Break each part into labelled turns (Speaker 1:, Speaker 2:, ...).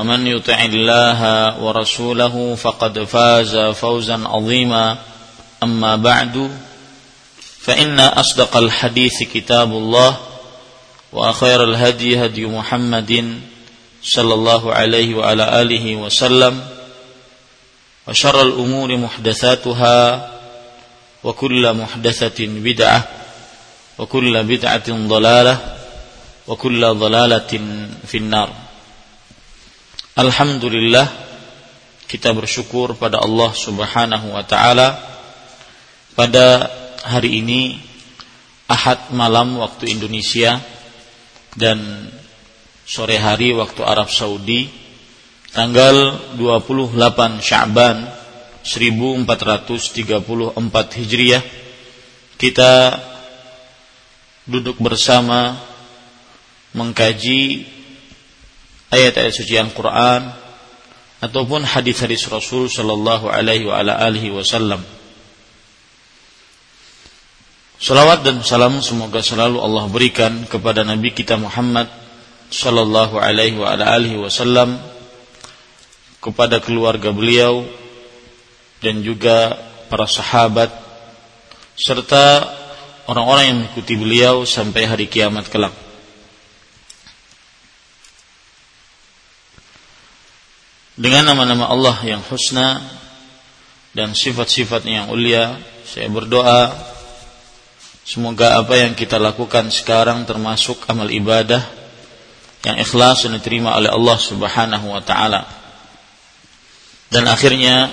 Speaker 1: ومن يطع الله ورسوله فقد فاز فوزا عظيما. أما بعد فإن أصدق الحديث كتاب الله وخير الهدي هدي محمد صلى الله عليه وعلى آله وسلم وشر الأمور محدثاتها وكل محدثة بدعة وكل بدعة ضلالة وكل ضلالة في النار. Alhamdulillah kita bersyukur pada Allah Subhanahu wa taala. Pada hari ini Ahad malam waktu Indonesia dan sore hari waktu Arab Saudi tanggal 28 Sya'ban 1434 Hijriah kita duduk bersama mengkaji ayat-ayat suci Al-Quran ataupun hadis-hadis Rasul Shallallahu Alaihi Wasallam. Salawat dan salam semoga selalu Allah berikan kepada Nabi kita Muhammad Sallallahu Alaihi Wasallam kepada keluarga beliau dan juga para sahabat serta orang-orang yang mengikuti beliau sampai hari kiamat kelak. Dengan nama-nama Allah yang husna dan sifat-sifatnya yang ulia saya berdoa semoga apa yang kita lakukan sekarang termasuk amal ibadah yang ikhlas dan diterima oleh Allah Subhanahu wa taala. Dan akhirnya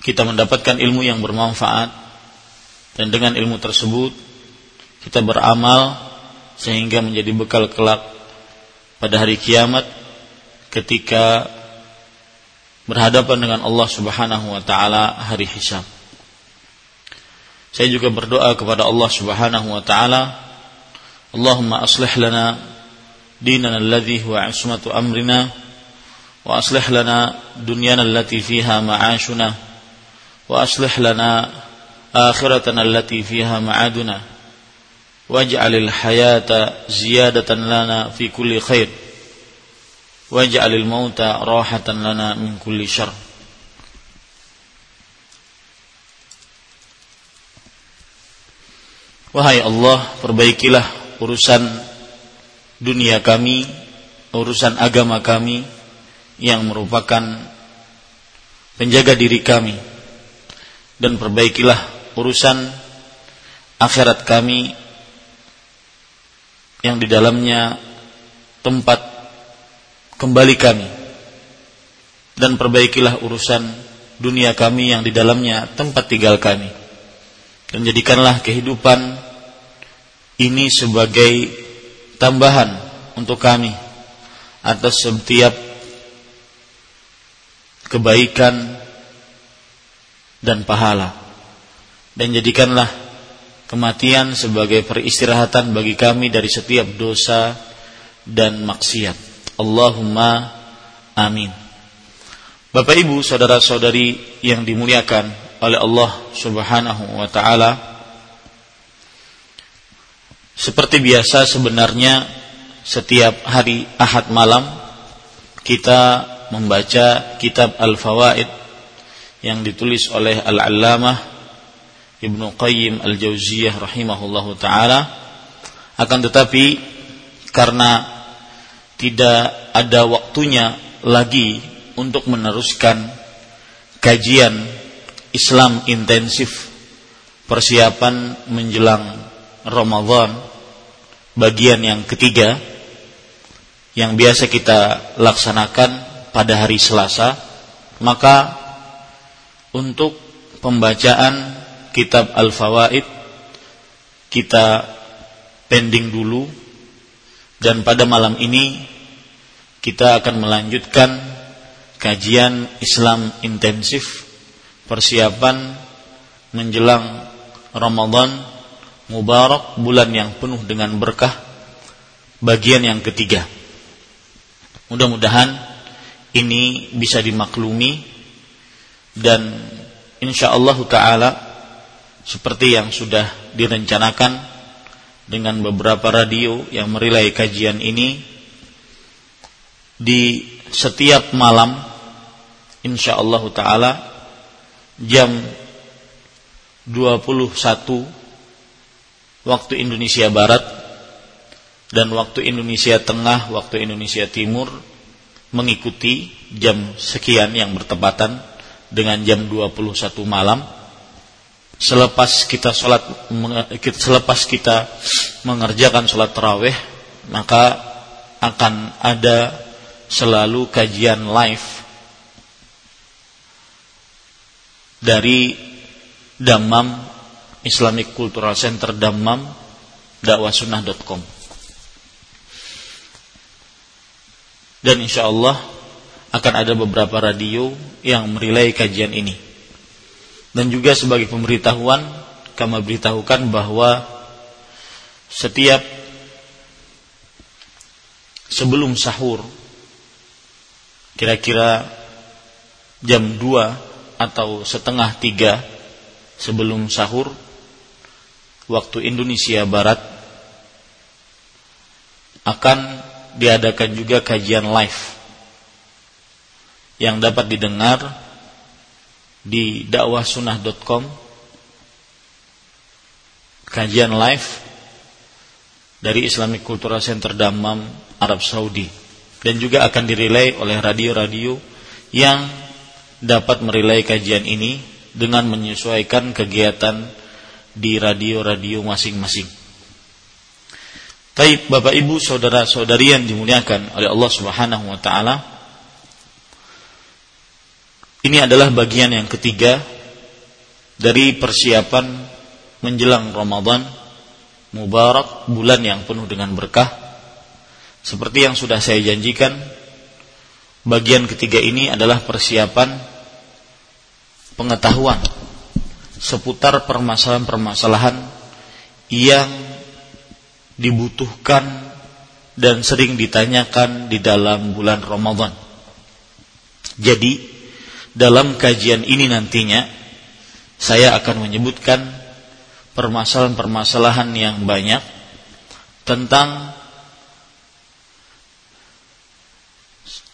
Speaker 1: kita mendapatkan ilmu yang bermanfaat dan dengan ilmu tersebut kita beramal sehingga menjadi bekal kelak pada hari kiamat ketika berhadapan dengan Allah Subhanahu wa taala hari hisab. Saya juga berdoa kepada Allah Subhanahu wa taala, Allahumma aslih lana dinana alladhi huwa ismatu amrina wa aslih lana dunyana allati fiha ma'ashuna wa aslih lana akhiratana allati fiha ma'aduna waj'alil hayata ziyadatan lana fi kulli khair waj'alil mauta rahatan lana min kulli syarr. Wahai Allah, perbaikilah urusan dunia kami, urusan agama kami yang merupakan penjaga diri kami. Dan perbaikilah urusan akhirat kami yang di dalamnya tempat kembali kami. Dan perbaikilah urusan dunia kami yang di dalamnya tempat tinggal kami. Dan jadikanlah kehidupan ini sebagai tambahan untuk kami atas setiap kebaikan dan pahala. Dan jadikanlah kematian sebagai peristirahatan bagi kami dari setiap dosa dan maksiat Allahumma amin. Bapak Ibu, saudara-saudari yang dimuliakan oleh Allah Subhanahu wa taala. Seperti biasa sebenarnya setiap hari Ahad malam kita membaca kitab Al-Fawaid yang ditulis oleh Al-Allamah Ibnu Qayyim Al-Jauziyah rahimahullahu taala akan tetapi karena tidak ada waktunya lagi untuk meneruskan kajian Islam intensif persiapan menjelang Ramadan bagian yang ketiga yang biasa kita laksanakan pada hari Selasa. Maka untuk pembacaan kitab Al-Fawaid kita pending dulu dan pada malam ini kita akan melanjutkan kajian Islam intensif persiapan menjelang Ramadan Mubarak bulan yang penuh dengan berkah bagian yang ketiga. Mudah-mudahan ini bisa dimaklumi dan insya Allah Ta'ala seperti yang sudah direncanakan dengan beberapa radio yang merilai kajian ini di setiap malam insyaallah taala jam 21 waktu Indonesia Barat dan waktu Indonesia Tengah, waktu Indonesia Timur mengikuti jam sekian yang bertepatan dengan jam 21 malam selepas kita sholat selepas kita mengerjakan sholat taraweh maka akan ada selalu kajian live dari Damam Islamic Cultural Center Damam dakwahsunnah.com dan insya Allah akan ada beberapa radio yang merilai kajian ini dan juga sebagai pemberitahuan kami beritahukan bahwa setiap sebelum sahur kira-kira jam 2 atau setengah tiga sebelum sahur waktu Indonesia Barat akan diadakan juga kajian live yang dapat didengar di dakwahsunnah.com kajian live dari Islamic Cultural Center Damam Arab Saudi dan juga akan dirilai oleh radio-radio yang dapat merilai kajian ini dengan menyesuaikan kegiatan di radio-radio masing-masing. Taib Bapak Ibu saudara-saudari yang dimuliakan oleh Allah Subhanahu wa taala. Ini adalah bagian yang ketiga dari persiapan menjelang Ramadan Mubarak, bulan yang penuh dengan berkah. Seperti yang sudah saya janjikan, bagian ketiga ini adalah persiapan pengetahuan seputar permasalahan-permasalahan yang dibutuhkan dan sering ditanyakan di dalam bulan Ramadan. Jadi, dalam kajian ini nantinya saya akan menyebutkan permasalahan-permasalahan yang banyak tentang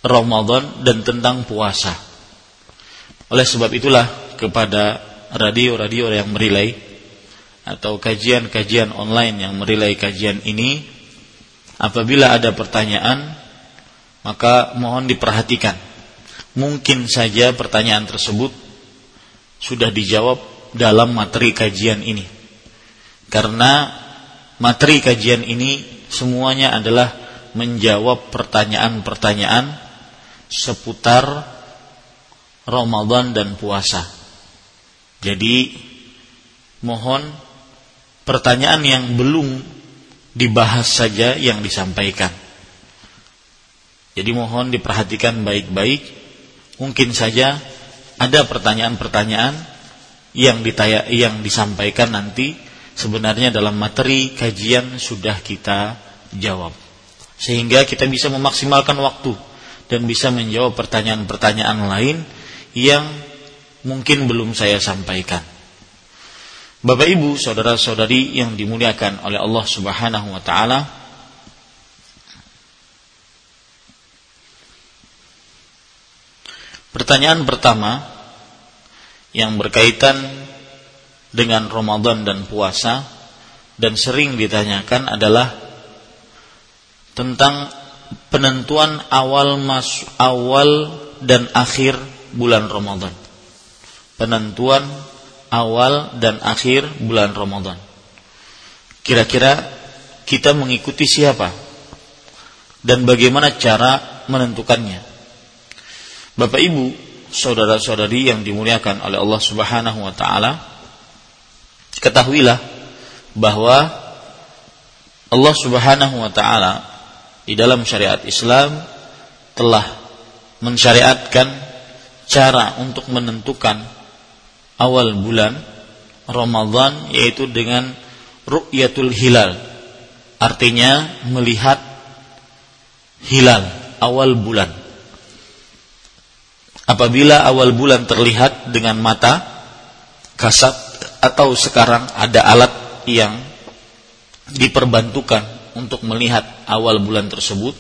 Speaker 1: Ramadan dan tentang puasa. Oleh sebab itulah kepada radio-radio yang merilai atau kajian-kajian online yang merilai kajian ini apabila ada pertanyaan maka mohon diperhatikan. Mungkin saja pertanyaan tersebut sudah dijawab dalam materi kajian ini. Karena materi kajian ini semuanya adalah menjawab pertanyaan-pertanyaan seputar Ramadan dan puasa. Jadi mohon pertanyaan yang belum dibahas saja yang disampaikan. Jadi mohon diperhatikan baik-baik. Mungkin saja ada pertanyaan-pertanyaan yang ditaya, yang disampaikan nanti sebenarnya dalam materi kajian sudah kita jawab. Sehingga kita bisa memaksimalkan waktu dan bisa menjawab pertanyaan-pertanyaan lain yang mungkin belum saya sampaikan. Bapak Ibu, saudara-saudari yang dimuliakan oleh Allah Subhanahu wa taala, Pertanyaan pertama yang berkaitan dengan Ramadan dan puasa dan sering ditanyakan adalah tentang penentuan awal mas awal dan akhir bulan Ramadan. Penentuan awal dan akhir bulan Ramadan. Kira-kira kita mengikuti siapa? Dan bagaimana cara menentukannya? Bapak Ibu, saudara-saudari yang dimuliakan oleh Allah Subhanahu wa taala, ketahuilah bahwa Allah Subhanahu wa taala di dalam syariat Islam telah mensyariatkan cara untuk menentukan awal bulan Ramadan yaitu dengan ru'yatul hilal. Artinya melihat hilal awal bulan apabila awal bulan terlihat dengan mata kasat atau sekarang ada alat yang diperbantukan untuk melihat awal bulan tersebut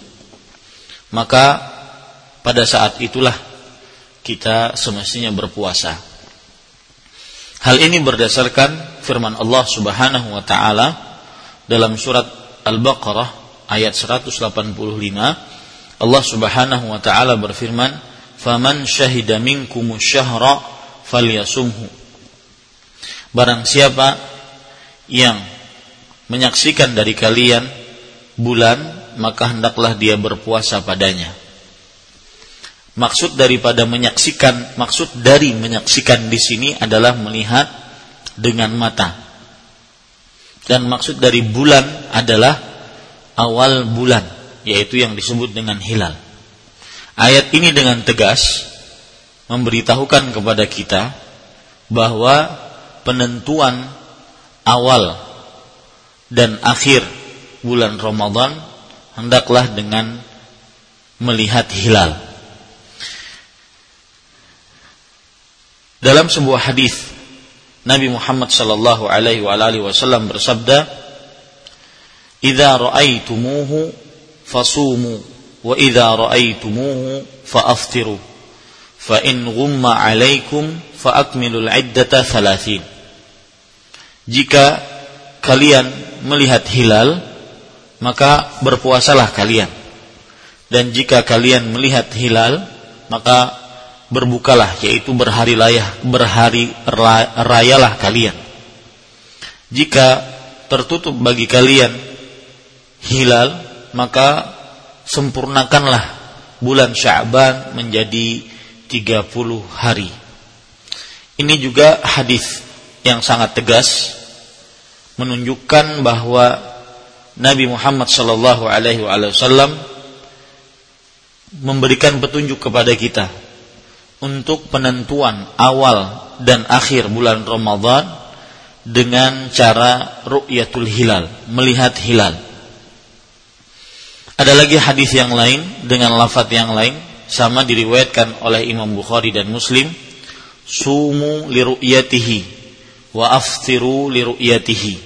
Speaker 1: maka pada saat itulah kita semestinya berpuasa. Hal ini berdasarkan firman Allah Subhanahu wa taala dalam surat Al-Baqarah ayat 185 Allah Subhanahu wa taala berfirman faman syahida minkum syahra falyasumhu. Barang siapa yang menyaksikan dari kalian bulan maka hendaklah dia berpuasa padanya. Maksud daripada menyaksikan maksud dari menyaksikan di sini adalah melihat dengan mata. Dan maksud dari bulan adalah awal bulan yaitu yang disebut dengan hilal Ayat ini dengan tegas memberitahukan kepada kita bahwa penentuan awal dan akhir bulan Ramadan hendaklah dengan melihat hilal. Dalam sebuah hadis Nabi Muhammad sallallahu alaihi wasallam bersabda, "Idza ra'aitumuhu fasumu fa'aftiru fa in ghumma 'alaikum fa akmilul 'iddata 30 jika kalian melihat hilal maka berpuasalah kalian. Dan jika kalian melihat hilal maka berbukalah yaitu berhari layah berhari rayalah kalian. Jika tertutup bagi kalian hilal maka sempurnakanlah bulan Sya'ban menjadi 30 hari. Ini juga hadis yang sangat tegas menunjukkan bahwa Nabi Muhammad sallallahu alaihi wasallam memberikan petunjuk kepada kita untuk penentuan awal dan akhir bulan Ramadan dengan cara ru'yatul hilal, melihat hilal. Ada lagi hadis yang lain dengan lafaz yang lain sama diriwayatkan oleh Imam Bukhari dan Muslim. Sumu liru'yatihi wa aftiru liru'yatihi.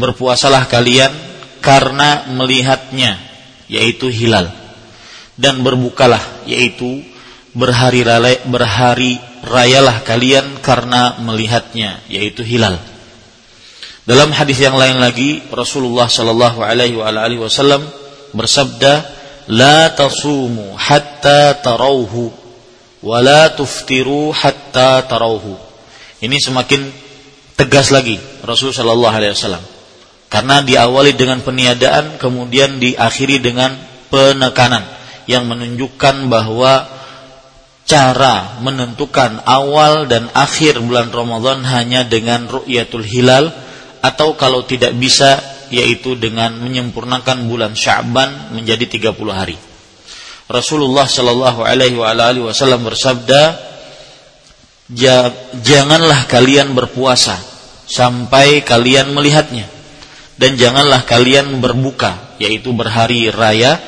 Speaker 1: Berpuasalah kalian karena melihatnya yaitu hilal dan berbukalah yaitu berhari raya, berhari rayalah kalian karena melihatnya yaitu hilal. Dalam hadis yang lain lagi Rasulullah Shallallahu alaihi wasallam bersabda la tasumu hatta tarauhu wa la tuftiru hatta tarauhu. Ini semakin tegas lagi Rasul sallallahu alaihi wasallam. Karena diawali dengan peniadaan kemudian diakhiri dengan penekanan yang menunjukkan bahwa cara menentukan awal dan akhir bulan Ramadan hanya dengan ru'yatul hilal atau kalau tidak bisa yaitu dengan menyempurnakan bulan Sya'ban menjadi 30 hari. Rasulullah Shallallahu alaihi wasallam bersabda, "Janganlah kalian berpuasa sampai kalian melihatnya dan janganlah kalian berbuka yaitu berhari raya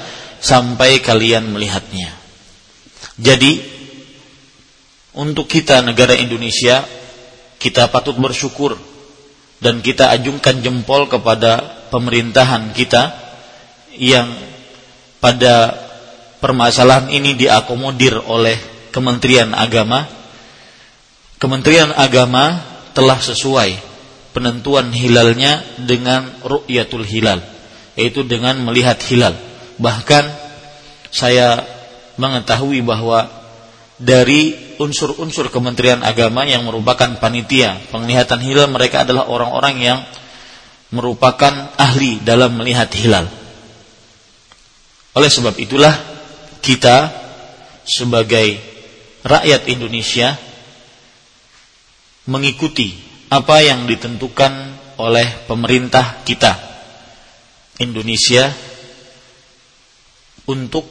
Speaker 1: sampai kalian melihatnya." Jadi untuk kita negara Indonesia kita patut bersyukur dan kita ajungkan jempol kepada pemerintahan kita yang pada permasalahan ini diakomodir oleh Kementerian Agama. Kementerian Agama telah sesuai penentuan hilalnya dengan ru'yatul hilal, yaitu dengan melihat hilal. Bahkan saya mengetahui bahwa dari unsur-unsur Kementerian Agama yang merupakan panitia penglihatan hilal mereka adalah orang-orang yang merupakan ahli dalam melihat hilal. Oleh sebab itulah kita sebagai rakyat Indonesia mengikuti apa yang ditentukan oleh pemerintah kita Indonesia untuk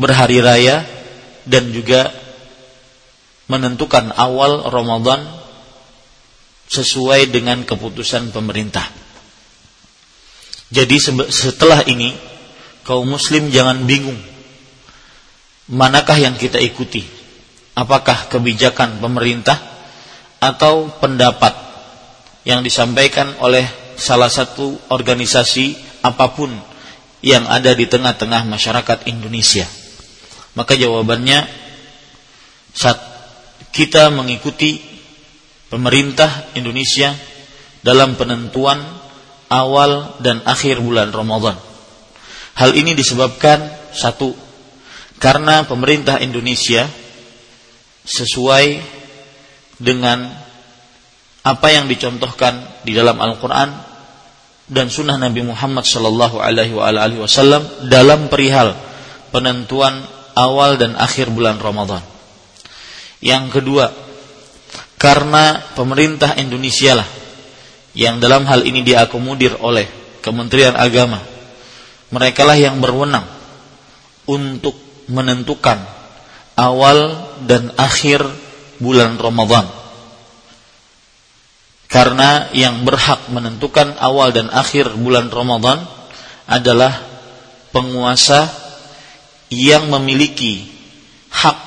Speaker 1: berhari raya dan juga menentukan awal Ramadan sesuai dengan keputusan pemerintah. Jadi setelah ini kaum muslim jangan bingung manakah yang kita ikuti? Apakah kebijakan pemerintah atau pendapat yang disampaikan oleh salah satu organisasi apa pun yang ada di tengah-tengah masyarakat Indonesia? Maka jawabannya saat kita mengikuti pemerintah Indonesia dalam penentuan awal dan akhir bulan Ramadan. Hal ini disebabkan satu karena pemerintah Indonesia sesuai dengan apa yang dicontohkan di dalam Al-Quran dan Sunnah Nabi Muhammad Sallallahu Alaihi Wasallam dalam perihal penentuan awal dan akhir bulan Ramadan. Yang kedua, karena pemerintah Indonesia lah yang dalam hal ini diakomodir oleh Kementerian Agama. Mereka lah yang berwenang untuk menentukan awal dan akhir bulan Ramadan. Karena yang berhak menentukan awal dan akhir bulan Ramadan adalah penguasa yang memiliki hak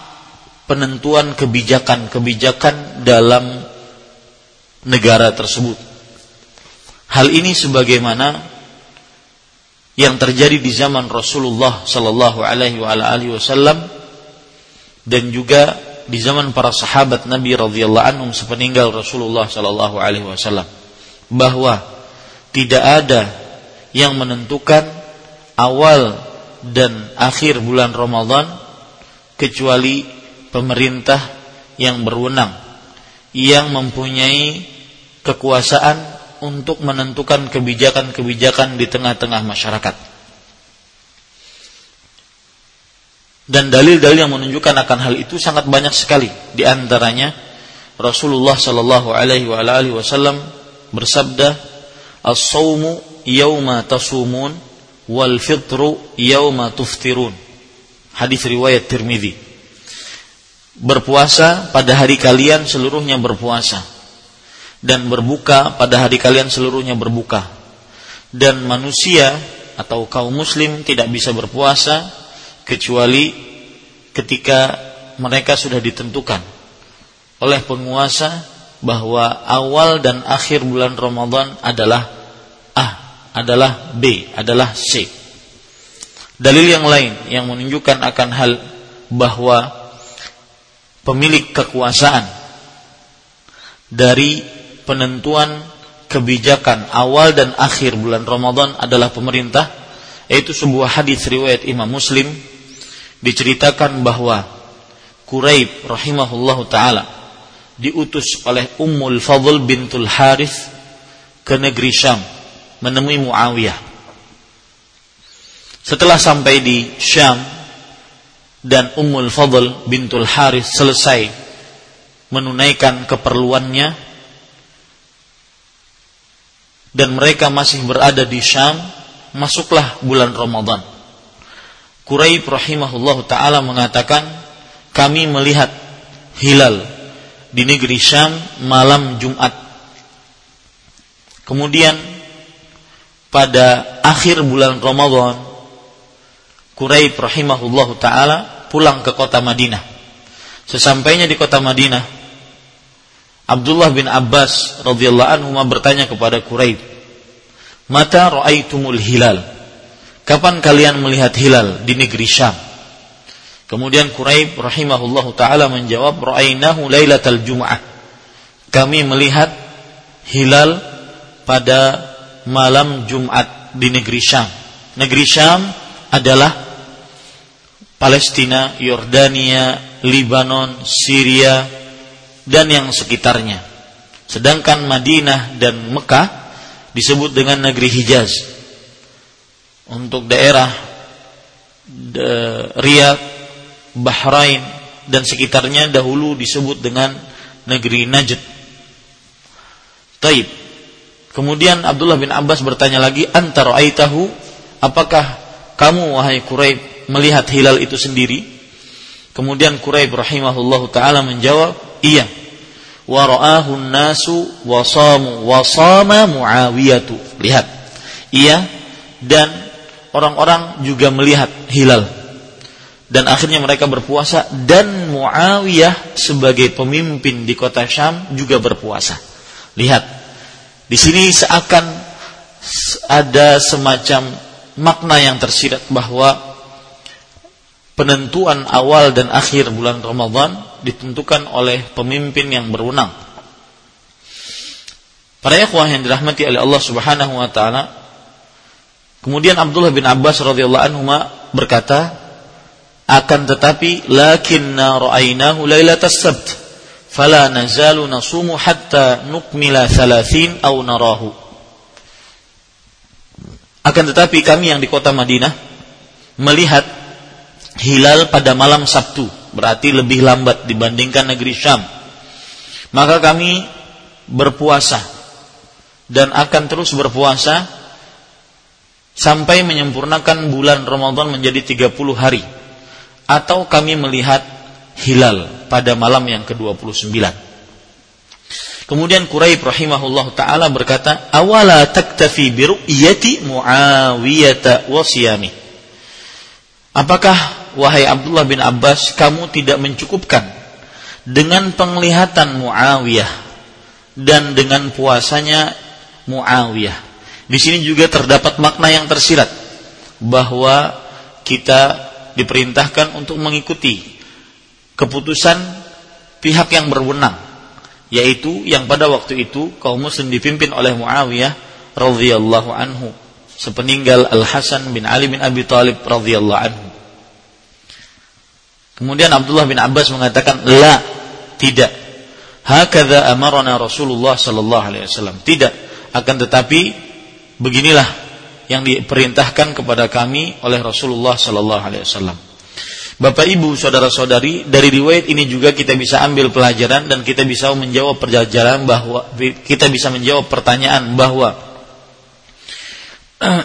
Speaker 1: penentuan kebijakan-kebijakan dalam negara tersebut. Hal ini sebagaimana yang terjadi di zaman Rasulullah sallallahu alaihi wasallam dan juga di zaman para sahabat Nabi radhiyallahu anhum sepeninggal Rasulullah sallallahu alaihi wasallam bahwa tidak ada yang menentukan awal dan akhir bulan Ramadan kecuali pemerintah yang berwenang yang mempunyai kekuasaan untuk menentukan kebijakan-kebijakan di tengah-tengah masyarakat. Dan dalil-dalil yang menunjukkan akan hal itu sangat banyak sekali. Di antaranya Rasulullah Shallallahu Alaihi Wasallam bersabda, "As-saumu yauma tasumun wal fitru yauma tuftirun. Hadis riwayat Tirmidzi. Berpuasa pada hari kalian seluruhnya berpuasa dan berbuka pada hari kalian seluruhnya berbuka. Dan manusia atau kaum muslim tidak bisa berpuasa kecuali ketika mereka sudah ditentukan oleh penguasa bahwa awal dan akhir bulan Ramadan adalah adalah B, adalah C. Dalil yang lain yang menunjukkan akan hal bahwa pemilik kekuasaan dari penentuan kebijakan awal dan akhir bulan Ramadan adalah pemerintah yaitu sebuah hadis riwayat Imam Muslim diceritakan bahwa Quraib rahimahullahu taala diutus oleh Ummul Fadl bintul Harith ke negeri Syam menemui Muawiyah. Setelah sampai di Syam dan Ummul Fadl bintul Harith selesai menunaikan keperluannya dan mereka masih berada di Syam, masuklah bulan Ramadan. Quraib rahimahullah taala mengatakan, kami melihat hilal di negeri Syam malam Jumat. Kemudian pada akhir bulan Ramadan Quraib rahimahullah taala pulang ke kota Madinah Sesampainya di kota Madinah, Abdullah bin Abbas radhiyallahu anhu bertanya kepada Quraib, "Mata ra'aitumul hilal?" Kapan kalian melihat hilal di negeri Syam? Kemudian Quraib rahimahullahu taala menjawab, "Ra'ainahu lailatal Jum'ah." Kami melihat hilal pada malam Jumat di negeri Syam. Negeri Syam adalah Palestina, Yordania, Libanon, Syria, dan yang sekitarnya. Sedangkan Madinah dan Mekah disebut dengan negeri Hijaz. Untuk daerah Riyadh, Bahrain, dan sekitarnya dahulu disebut dengan negeri Najd. Taib. Kemudian Abdullah bin Abbas bertanya lagi, antara aitahu, apakah kamu wahai Quraib melihat hilal itu sendiri? Kemudian Quraib rahimahullah taala menjawab, "Iya." Wa ra'ahu nasu wa samu wa sama Muawiyatu. Lihat. Iya dan orang-orang juga melihat hilal. Dan akhirnya mereka berpuasa dan Muawiyah sebagai pemimpin di kota Syam juga berpuasa. Lihat. Di sini seakan ada semacam makna yang tersirat bahwa penentuan awal dan akhir bulan Ramadan ditentukan oleh pemimpin yang berwenang. Para ikhwah yang dirahmati oleh Allah Subhanahu wa taala, kemudian Abdullah bin Abbas radhiyallahu anhu berkata, akan tetapi lakinna ra'ainahu lailatas sabt fala nazalu nasumu hatta nukmila thalathin aw narahu. Akan tetapi kami yang di kota Madinah melihat hilal pada malam Sabtu, berarti lebih lambat dibandingkan negeri Syam. Maka kami berpuasa dan akan terus berpuasa sampai menyempurnakan bulan Ramadan menjadi 30 hari atau kami melihat hilal pada malam yang ke-29. Kemudian Quraib rahimahullah taala berkata, "Awala taktafi bi ru'yati Muawiyah wa siyami?" Apakah wahai Abdullah bin Abbas, kamu tidak mencukupkan dengan penglihatan Muawiyah dan dengan puasanya Muawiyah. Di sini juga terdapat makna yang tersirat bahwa kita diperintahkan untuk mengikuti keputusan pihak yang berwenang yaitu yang pada waktu itu kaum muslim dipimpin oleh Muawiyah radhiyallahu anhu sepeninggal Al Hasan bin Ali bin Abi Thalib radhiyallahu anhu Kemudian Abdullah bin Abbas mengatakan, "La, tidak. Hakadha amarana Rasulullah sallallahu alaihi wasallam." Tidak, akan tetapi beginilah yang diperintahkan kepada kami oleh Rasulullah sallallahu alaihi wasallam. Bapak Ibu, saudara-saudari, dari riwayat ini juga kita bisa ambil pelajaran dan kita bisa menjawab perjalanan bahwa kita bisa menjawab pertanyaan bahwa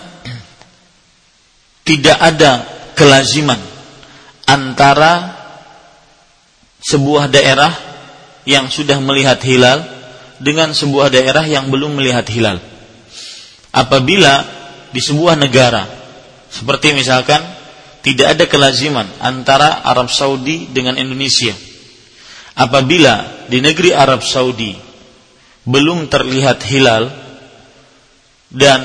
Speaker 1: tidak ada kelaziman antara sebuah daerah yang sudah melihat hilal dengan sebuah daerah yang belum melihat hilal. Apabila di sebuah negara seperti misalkan tidak ada kelaziman antara Arab Saudi dengan Indonesia. Apabila di negeri Arab Saudi belum terlihat hilal dan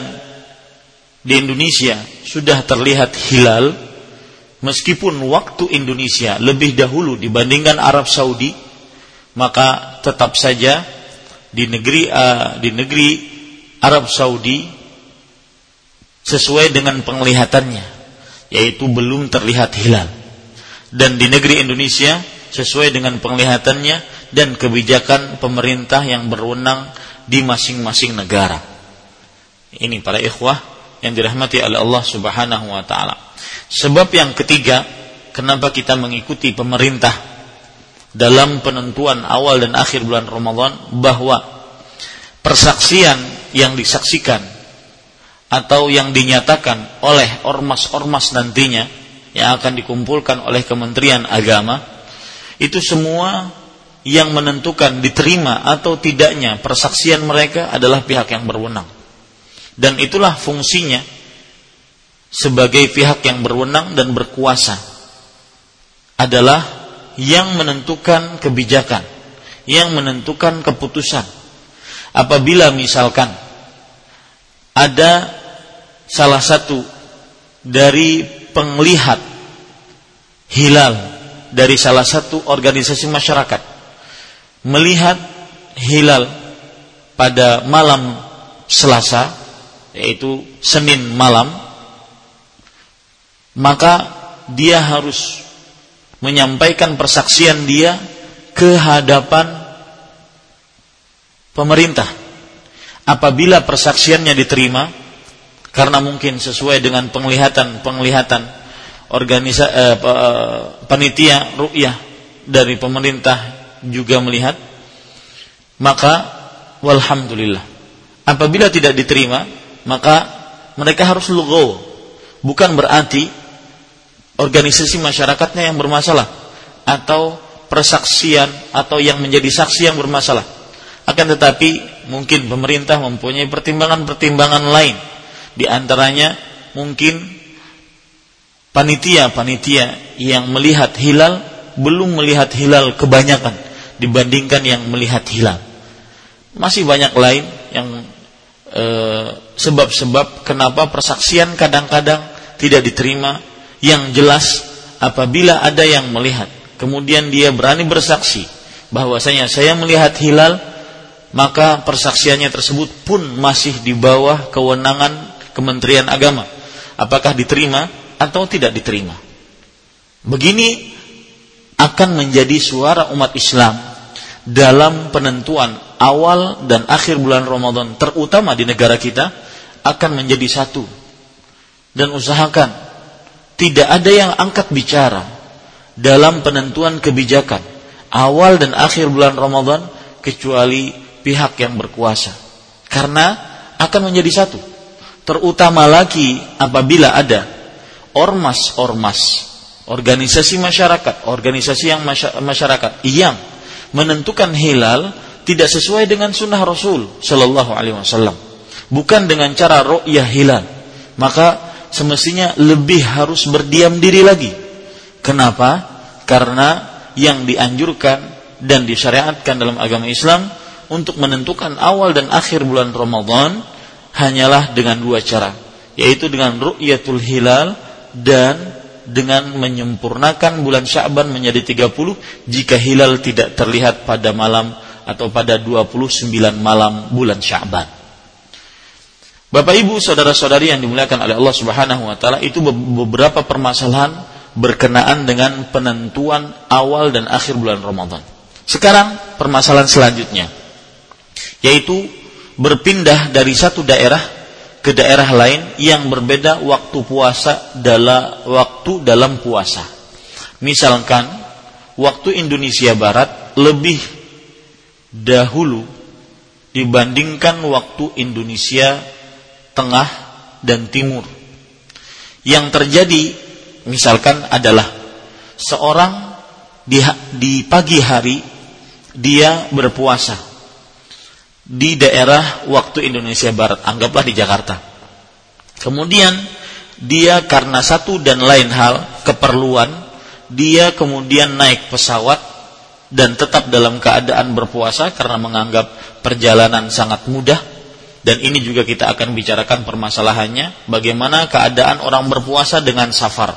Speaker 1: di Indonesia sudah terlihat hilal, meskipun waktu Indonesia lebih dahulu dibandingkan Arab Saudi, maka tetap saja di negeri uh, di negeri Arab Saudi sesuai dengan penglihatannya, yaitu belum terlihat hilal. Dan di negeri Indonesia sesuai dengan penglihatannya dan kebijakan pemerintah yang berwenang di masing-masing negara. Ini para ikhwah yang dirahmati oleh Allah Subhanahu wa taala. Sebab yang ketiga, kenapa kita mengikuti pemerintah dalam penentuan awal dan akhir bulan Ramadan bahwa persaksian yang disaksikan atau yang dinyatakan oleh ormas-ormas nantinya yang akan dikumpulkan oleh Kementerian Agama itu semua yang menentukan diterima atau tidaknya persaksian mereka adalah pihak yang berwenang. Dan itulah fungsinya sebagai pihak yang berwenang dan berkuasa adalah yang menentukan kebijakan, yang menentukan keputusan. Apabila misalkan ada salah satu dari penglihat hilal dari salah satu organisasi masyarakat melihat hilal pada malam Selasa yaitu Senin malam maka dia harus menyampaikan persaksian dia ke hadapan pemerintah. Apabila persaksiannya diterima, karena mungkin sesuai dengan penglihatan-penglihatan organisa eh, eh, panitia ru'yah dari pemerintah juga melihat, maka walhamdulillah. Apabila tidak diterima, maka mereka harus lugo. Bukan berarti organisasi masyarakatnya yang bermasalah atau persaksian atau yang menjadi saksi yang bermasalah. Akan tetapi mungkin pemerintah mempunyai pertimbangan-pertimbangan lain. Di antaranya mungkin panitia-panitia yang melihat hilal belum melihat hilal kebanyakan dibandingkan yang melihat hilal. Masih banyak lain yang eh, sebab-sebab kenapa persaksian kadang-kadang tidak diterima yang jelas apabila ada yang melihat kemudian dia berani bersaksi bahwasanya saya melihat hilal maka persaksiannya tersebut pun masih di bawah kewenangan Kementerian Agama. Apakah diterima atau tidak diterima? Begini akan menjadi suara umat Islam dalam penentuan awal dan akhir bulan Ramadan terutama di negara kita akan menjadi satu. Dan usahakan tidak ada yang angkat bicara dalam penentuan kebijakan awal dan akhir bulan Ramadan kecuali pihak yang berkuasa. Karena akan menjadi satu. Terutama lagi apabila ada ormas-ormas, organisasi masyarakat, organisasi yang masyarakat yang menentukan hilal tidak sesuai dengan sunnah Rasul Shallallahu Alaihi Wasallam, bukan dengan cara ru'yah hilal, maka semestinya lebih harus berdiam diri lagi. Kenapa? Karena yang dianjurkan dan disyariatkan dalam agama Islam untuk menentukan awal dan akhir bulan Ramadan hanyalah dengan dua cara, yaitu dengan ru'yatul hilal dan dengan menyempurnakan bulan Sya'ban menjadi 30 jika hilal tidak terlihat pada malam atau pada 29 malam bulan Sya'ban. Bapak Ibu, saudara-saudari yang dimuliakan oleh Allah Subhanahu wa taala, itu beberapa permasalahan berkenaan dengan penentuan awal dan akhir bulan Ramadan. Sekarang permasalahan selanjutnya yaitu berpindah dari satu daerah ke daerah lain yang berbeda waktu puasa dalam waktu dalam puasa. Misalkan waktu Indonesia Barat lebih dahulu dibandingkan waktu Indonesia tengah, dan timur. Yang terjadi misalkan adalah seorang di, di pagi hari dia berpuasa di daerah waktu Indonesia Barat, anggaplah di Jakarta. Kemudian dia karena satu dan lain hal keperluan dia kemudian naik pesawat dan tetap dalam keadaan berpuasa karena menganggap perjalanan sangat mudah dan ini juga kita akan bicarakan permasalahannya bagaimana keadaan orang berpuasa dengan safar.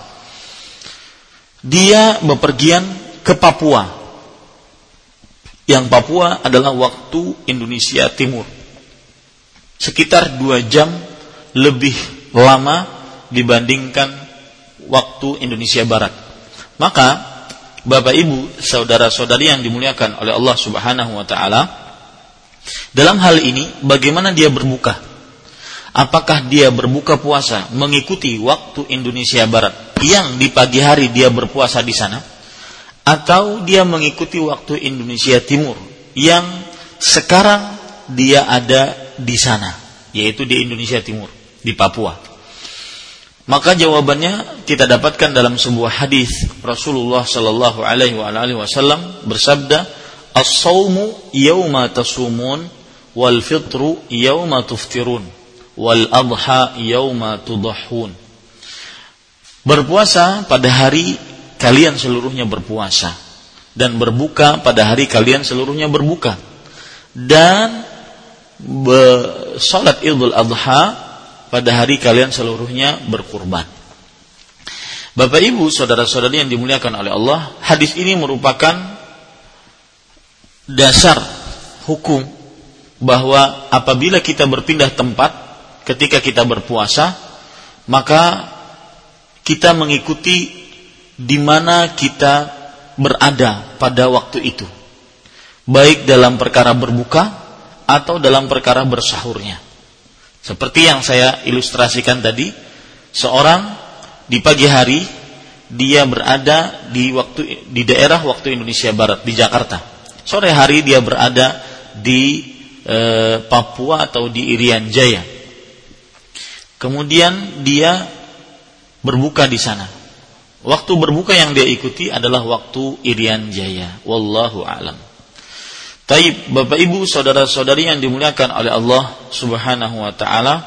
Speaker 1: Dia bepergian ke Papua. Yang Papua adalah waktu Indonesia Timur. Sekitar dua jam lebih lama dibandingkan waktu Indonesia Barat. Maka Bapak Ibu, saudara-saudari yang dimuliakan oleh Allah Subhanahu wa taala, dalam hal ini, bagaimana dia berbuka? Apakah dia berbuka puasa mengikuti waktu Indonesia Barat yang di pagi hari dia berpuasa di sana? Atau dia mengikuti waktu Indonesia Timur yang sekarang dia ada di sana, yaitu di Indonesia Timur, di Papua. Maka jawabannya kita dapatkan dalam sebuah hadis Rasulullah Shallallahu Alaihi Wasallam bersabda, As-sawmu yawma tasumun wal fitru yawma tuftirun wal adha yawma tudahun. Berpuasa pada hari kalian seluruhnya berpuasa dan berbuka pada hari kalian seluruhnya berbuka dan sholat Idul Adha pada hari kalian seluruhnya berkurban. Bapak Ibu, saudara-saudari yang dimuliakan oleh Allah, hadis ini merupakan dasar hukum bahwa apabila kita berpindah tempat ketika kita berpuasa, maka kita mengikuti di mana kita berada pada waktu itu. Baik dalam perkara berbuka atau dalam perkara bersahurnya. Seperti yang saya ilustrasikan tadi, seorang di pagi hari dia berada di waktu di daerah waktu Indonesia Barat di Jakarta. Sore hari dia berada di e, Papua atau di Irian Jaya. Kemudian dia berbuka di sana. Waktu berbuka yang dia ikuti adalah waktu Irian Jaya. Wallahu a'lam. Taib, Bapak Ibu, saudara-saudari yang dimuliakan oleh Allah Subhanahu wa taala.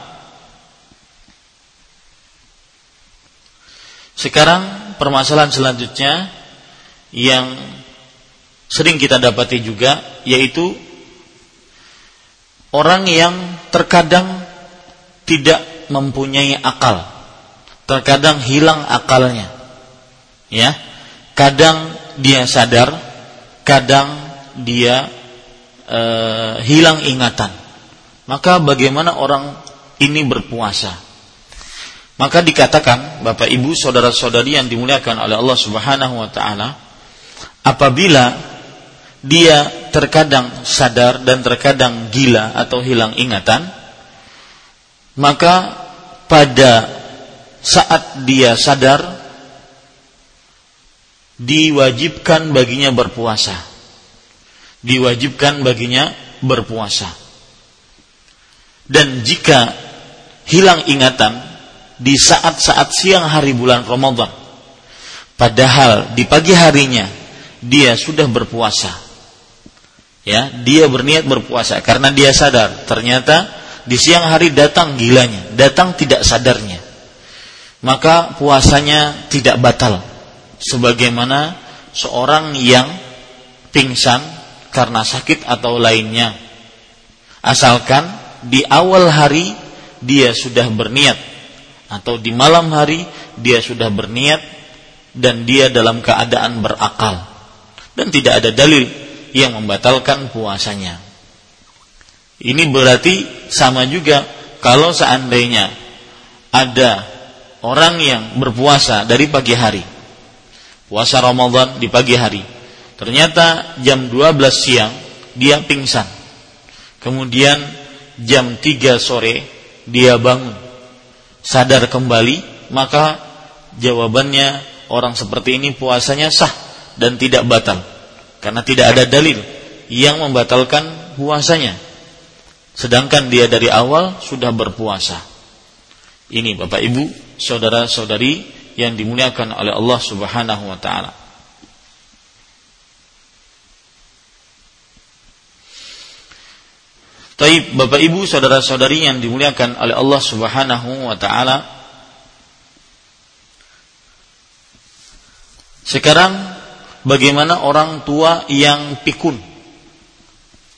Speaker 1: Sekarang permasalahan selanjutnya yang sering kita dapati juga yaitu orang yang terkadang tidak mempunyai akal. Terkadang hilang akalnya. Ya. Kadang dia sadar kadang dia e, hilang ingatan. Maka bagaimana orang ini berpuasa? Maka dikatakan Bapak Ibu saudara-saudari yang dimuliakan oleh Allah Subhanahu wa taala apabila dia terkadang sadar dan terkadang gila atau hilang ingatan maka pada saat dia sadar diwajibkan baginya berpuasa. Diwajibkan baginya berpuasa. Dan jika hilang ingatan di saat-saat siang hari bulan Ramadan, padahal di pagi harinya dia sudah berpuasa. Ya, dia berniat berpuasa karena dia sadar ternyata di siang hari datang gilanya, datang tidak sadarnya. Maka puasanya tidak batal sebagaimana seorang yang pingsan karena sakit atau lainnya. Asalkan di awal hari dia sudah berniat atau di malam hari dia sudah berniat dan dia dalam keadaan berakal dan tidak ada dalil yang membatalkan puasanya. Ini berarti sama juga kalau seandainya ada orang yang berpuasa dari pagi hari puasa Ramadan di pagi hari. Ternyata jam 12 siang dia pingsan. Kemudian jam 3 sore dia bangun. Sadar kembali, maka jawabannya orang seperti ini puasanya sah dan tidak batal. Karena tidak ada dalil yang membatalkan puasanya. Sedangkan dia dari awal sudah berpuasa. Ini Bapak Ibu, saudara-saudari yang dimuliakan oleh Allah Subhanahu wa taala. Taib Bapak Ibu saudara-saudari yang dimuliakan oleh Allah Subhanahu wa taala. Sekarang bagaimana orang tua yang pikun?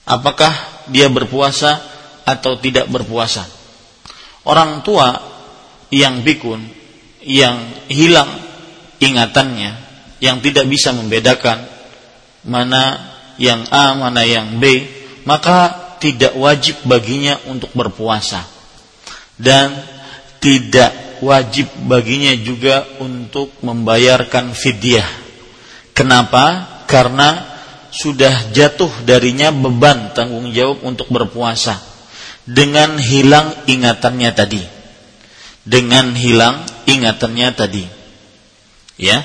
Speaker 1: Apakah dia berpuasa atau tidak berpuasa? Orang tua yang pikun yang hilang ingatannya, yang tidak bisa membedakan mana yang A, mana yang B, maka tidak wajib baginya untuk berpuasa. Dan tidak wajib baginya juga untuk membayarkan fidyah. Kenapa? Karena sudah jatuh darinya beban tanggung jawab untuk berpuasa dengan hilang ingatannya tadi. Dengan hilang ingatannya tadi. Ya.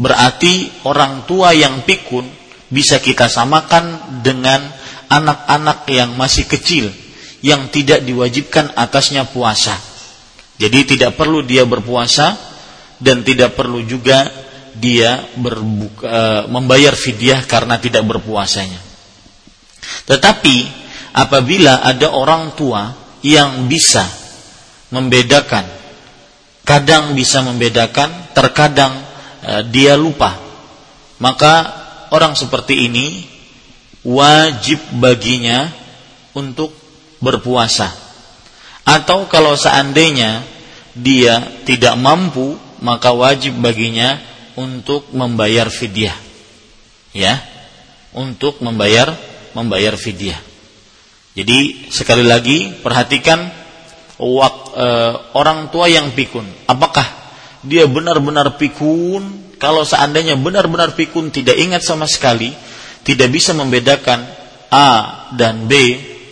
Speaker 1: Berarti orang tua yang pikun bisa kita samakan dengan anak-anak yang masih kecil yang tidak diwajibkan atasnya puasa. Jadi tidak perlu dia berpuasa dan tidak perlu juga dia berbuka, e, membayar fidyah karena tidak berpuasanya. Tetapi apabila ada orang tua yang bisa membedakan kadang bisa membedakan terkadang uh, dia lupa maka orang seperti ini wajib baginya untuk berpuasa atau kalau seandainya dia tidak mampu maka wajib baginya untuk membayar fidyah. Ya. Untuk membayar membayar fidyah. Jadi sekali lagi perhatikan wak, e, orang tua yang pikun. Apakah dia benar-benar pikun? Kalau seandainya benar-benar pikun tidak ingat sama sekali tidak bisa membedakan A dan B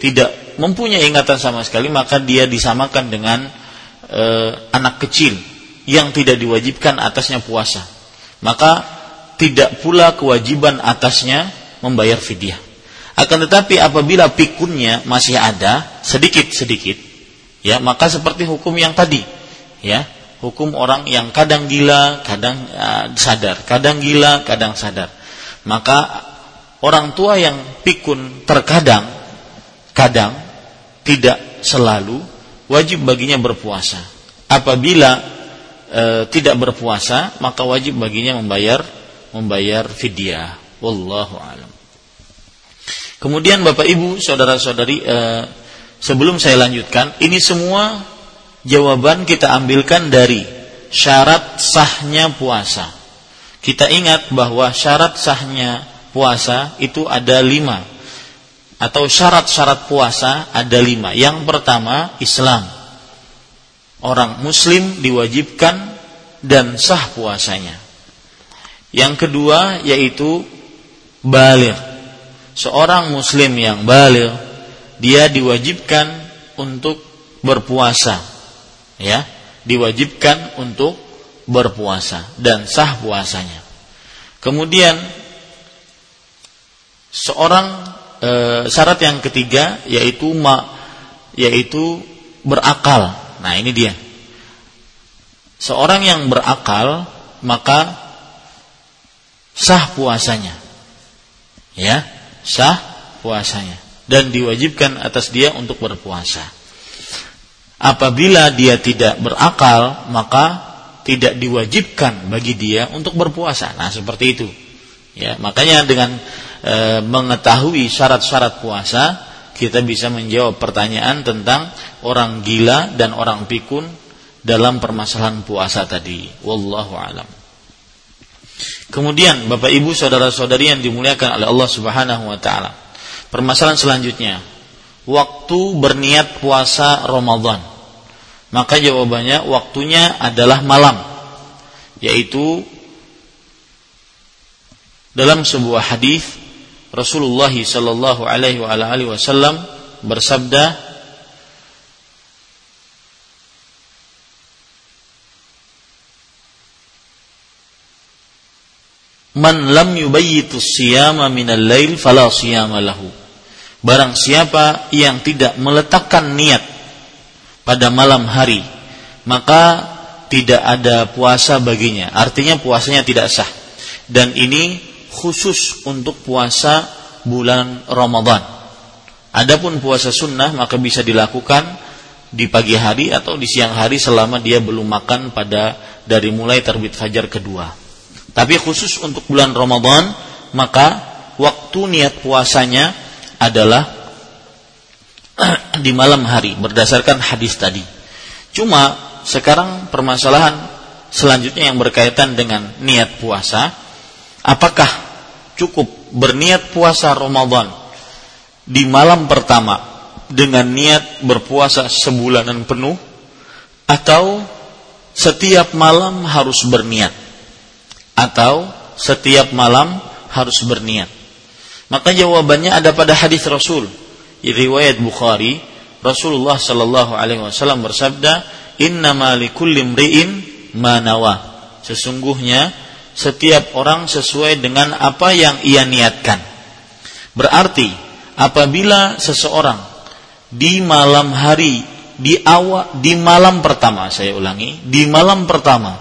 Speaker 1: tidak mempunyai ingatan sama sekali maka dia disamakan dengan e, anak kecil yang tidak diwajibkan atasnya puasa. Maka tidak pula kewajiban atasnya membayar fidyah. Akan tetapi apabila pikunnya masih ada sedikit-sedikit ya maka seperti hukum yang tadi ya hukum orang yang kadang gila kadang uh, sadar kadang gila kadang sadar. Maka orang tua yang pikun terkadang kadang tidak selalu wajib baginya berpuasa. Apabila e, tidak berpuasa, maka wajib baginya membayar membayar fidyah. Wallahu alam. Kemudian Bapak Ibu, saudara-saudari, e, sebelum saya lanjutkan, ini semua jawaban kita ambilkan dari syarat sahnya puasa. Kita ingat bahwa syarat sahnya puasa itu ada lima atau syarat-syarat puasa ada lima. Yang pertama Islam. Orang Muslim diwajibkan dan sah puasanya. Yang kedua yaitu balir. Seorang Muslim yang balir dia diwajibkan untuk berpuasa. Ya, diwajibkan untuk berpuasa dan sah puasanya. Kemudian seorang e, syarat yang ketiga yaitu ma yaitu berakal. Nah, ini dia. Seorang yang berakal maka sah puasanya. Ya, sah puasanya dan diwajibkan atas dia untuk berpuasa. Apabila dia tidak berakal, maka tidak diwajibkan bagi dia untuk berpuasa. Nah, seperti itu. Ya, makanya dengan e, mengetahui syarat-syarat puasa, kita bisa menjawab pertanyaan tentang orang gila dan orang pikun dalam permasalahan puasa tadi. Wallahu alam. Kemudian Bapak Ibu saudara-saudari yang dimuliakan oleh Allah Subhanahu wa taala. Permasalahan selanjutnya, waktu berniat puasa Ramadan. Maka jawabannya waktunya adalah malam, yaitu dalam sebuah hadis Rasulullah sallallahu alaihi wa alihi wasallam bersabda Man lam yubayyitu siyama minal lail fala siyama lahu. Barang siapa yang tidak meletakkan niat pada malam hari, maka tidak ada puasa baginya. Artinya puasanya tidak sah. Dan ini khusus untuk puasa bulan Ramadan. Adapun puasa sunnah maka bisa dilakukan di pagi hari atau di siang hari selama dia belum makan pada dari mulai terbit fajar kedua. Tapi khusus untuk bulan Ramadan maka waktu niat puasanya adalah di malam hari berdasarkan hadis tadi. Cuma sekarang permasalahan selanjutnya yang berkaitan dengan niat puasa Apakah cukup berniat puasa Ramadan di malam pertama dengan niat berpuasa sebulanan penuh? Atau setiap malam harus berniat? Atau setiap malam harus berniat? Maka jawabannya ada pada hadis Rasul riwayat Bukhari. Rasulullah Shallallahu Alaihi Wasallam bersabda Inna likulli imri'in manawa sesungguhnya setiap orang sesuai dengan apa yang ia niatkan. Berarti apabila seseorang di malam hari di awal di malam pertama saya ulangi di malam pertama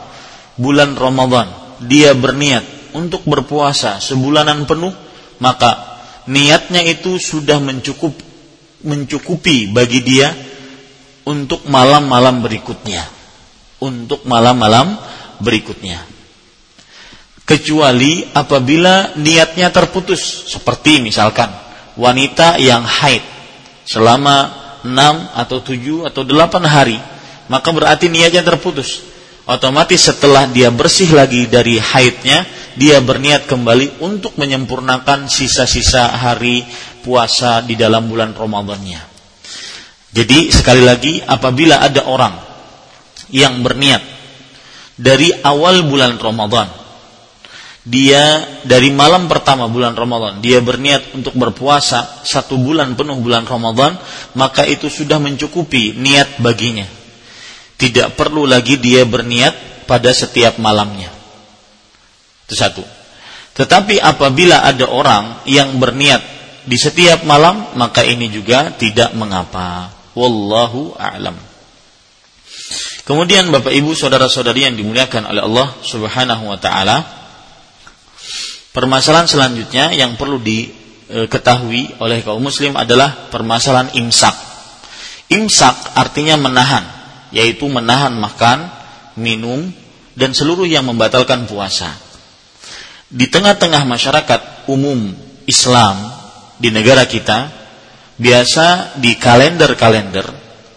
Speaker 1: bulan Ramadan dia berniat untuk berpuasa sebulanan penuh maka niatnya itu sudah mencukup mencukupi bagi dia untuk malam-malam berikutnya untuk malam-malam berikutnya kecuali apabila niatnya terputus seperti misalkan wanita yang haid selama 6 atau 7 atau 8 hari maka berarti niatnya terputus otomatis setelah dia bersih lagi dari haidnya, dia berniat kembali untuk menyempurnakan sisa-sisa hari puasa di dalam bulan Ramadannya. Jadi sekali lagi apabila ada orang yang berniat dari awal bulan Ramadan dia dari malam pertama bulan Ramadan dia berniat untuk berpuasa satu bulan penuh bulan Ramadan maka itu sudah mencukupi niat baginya tidak perlu lagi dia berniat pada setiap malamnya. Itu satu. Tetapi apabila ada orang yang berniat di setiap malam, maka ini juga tidak mengapa. Wallahu a'lam. Kemudian Bapak Ibu saudara-saudari yang dimuliakan oleh Allah Subhanahu wa taala, permasalahan selanjutnya yang perlu diketahui oleh kaum muslim adalah permasalahan imsak. Imsak artinya menahan yaitu menahan makan, minum, dan seluruh yang membatalkan puasa. Di tengah-tengah masyarakat umum Islam di negara kita, biasa di kalender-kalender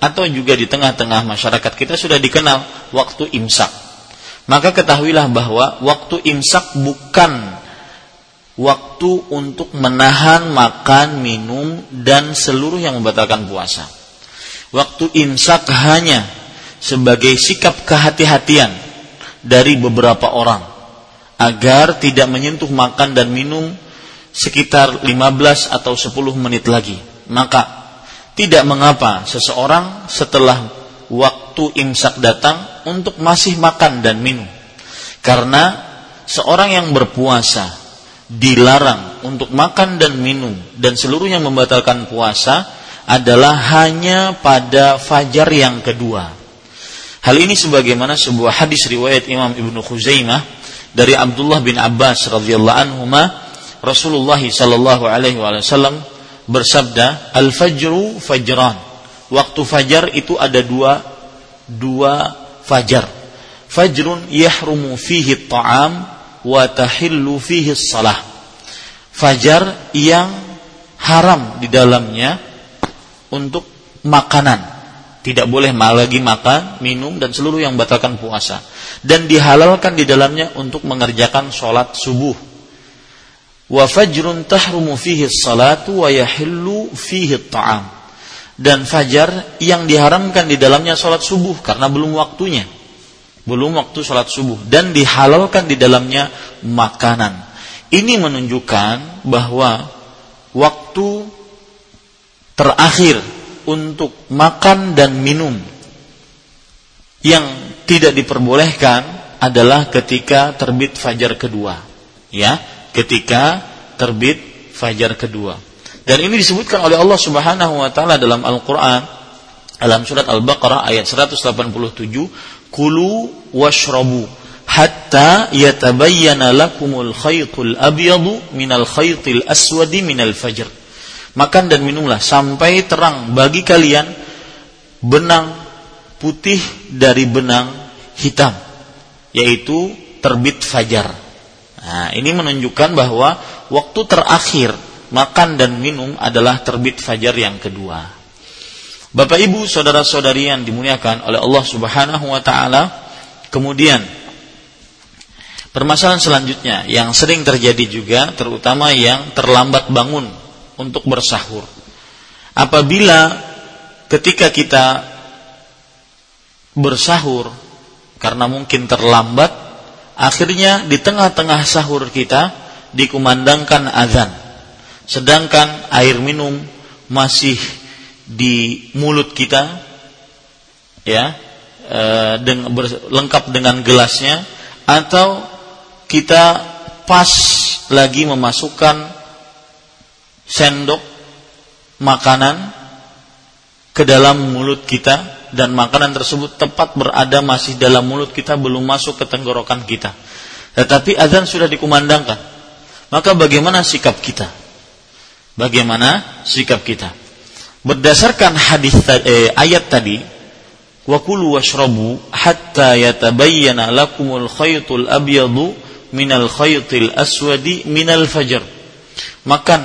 Speaker 1: atau juga di tengah-tengah masyarakat kita sudah dikenal waktu imsak. Maka ketahuilah bahwa waktu imsak bukan waktu untuk menahan makan, minum, dan seluruh yang membatalkan puasa. Waktu imsak hanya sebagai sikap kehati-hatian dari beberapa orang agar tidak menyentuh makan dan minum sekitar 15 atau 10 menit lagi. Maka tidak mengapa seseorang setelah waktu imsak datang untuk masih makan dan minum. Karena seorang yang berpuasa dilarang untuk makan dan minum dan seluruh yang membatalkan puasa adalah hanya pada fajar yang kedua. Hal ini sebagaimana sebuah hadis riwayat Imam Ibnu Khuzaimah dari Abdullah bin Abbas radhiyallahu anhu Rasulullah sallallahu alaihi wasallam bersabda al-fajru fajran. Waktu fajar itu ada dua dua fajar. Fajrun yahrumu fihi ta'am wa tahillu fihi salah fajar yang haram di dalamnya untuk makanan tidak boleh lagi makan, minum dan seluruh yang membatalkan puasa. Dan dihalalkan di dalamnya untuk mengerjakan sholat subuh. Wa fajrun tahrumu fihi salatu wa yahillu fihi ta'am. Dan fajar yang diharamkan di dalamnya sholat subuh karena belum waktunya. Belum waktu sholat subuh. Dan dihalalkan di dalamnya makanan. Ini menunjukkan bahwa waktu terakhir untuk makan dan minum yang tidak diperbolehkan adalah ketika terbit fajar kedua ya ketika terbit fajar kedua dan ini disebutkan oleh Allah Subhanahu wa taala dalam Al-Qur'an dalam surat Al-Baqarah ayat 187 kulu washrabu hatta yatabayyana lakumul khaytul abyadu minal khaytil aswadi minal fajr Makan dan minumlah sampai terang bagi kalian benang putih dari benang hitam, yaitu terbit fajar. Nah, ini menunjukkan bahwa waktu terakhir makan dan minum adalah terbit fajar yang kedua. Bapak Ibu, saudara-saudari yang dimuliakan oleh Allah Subhanahu wa taala, kemudian permasalahan selanjutnya yang sering terjadi juga terutama yang terlambat bangun untuk bersahur. Apabila ketika kita bersahur karena mungkin terlambat, akhirnya di tengah-tengah sahur kita dikumandangkan azan. Sedangkan air minum masih di mulut kita ya e, dengan, ber, lengkap dengan gelasnya atau kita pas lagi memasukkan sendok makanan ke dalam mulut kita dan makanan tersebut tepat berada masih dalam mulut kita belum masuk ke tenggorokan kita. Tetapi azan sudah dikumandangkan. Maka bagaimana sikap kita? Bagaimana sikap kita? Berdasarkan hadis eh, ayat tadi, wa kulu washrabu hatta yatabayyana lakumul khaytul abyadu minal khaytil aswadi minal fajr. Makan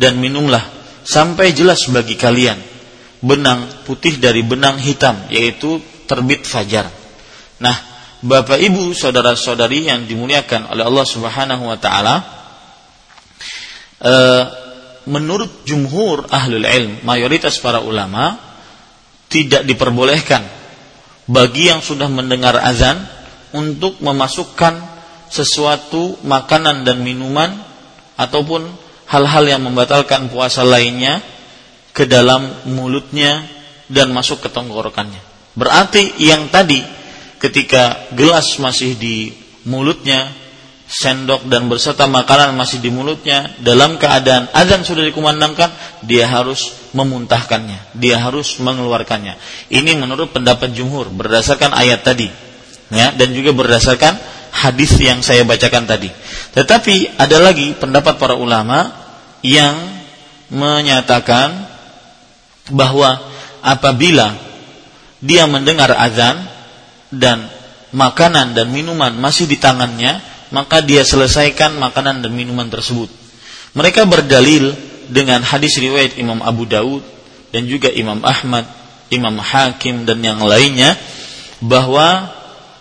Speaker 1: dan minumlah sampai jelas bagi kalian benang putih dari benang hitam yaitu terbit fajar. Nah, Bapak Ibu, saudara-saudari yang dimuliakan oleh Allah Subhanahu wa taala, e, menurut jumhur ahlul ilm, mayoritas para ulama tidak diperbolehkan bagi yang sudah mendengar azan untuk memasukkan sesuatu makanan dan minuman ataupun hal-hal yang membatalkan puasa lainnya ke dalam mulutnya dan masuk ke tenggorokannya. Berarti yang tadi ketika gelas masih di mulutnya, sendok dan berserta makanan masih di mulutnya, dalam keadaan azan sudah dikumandangkan, dia harus memuntahkannya, dia harus mengeluarkannya. Ini menurut pendapat jumhur berdasarkan ayat tadi, ya, dan juga berdasarkan hadis yang saya bacakan tadi. Tetapi ada lagi pendapat para ulama yang menyatakan bahwa apabila dia mendengar azan dan makanan dan minuman masih di tangannya, maka dia selesaikan makanan dan minuman tersebut. Mereka berdalil dengan hadis riwayat Imam Abu Daud dan juga Imam Ahmad, Imam Hakim dan yang lainnya bahwa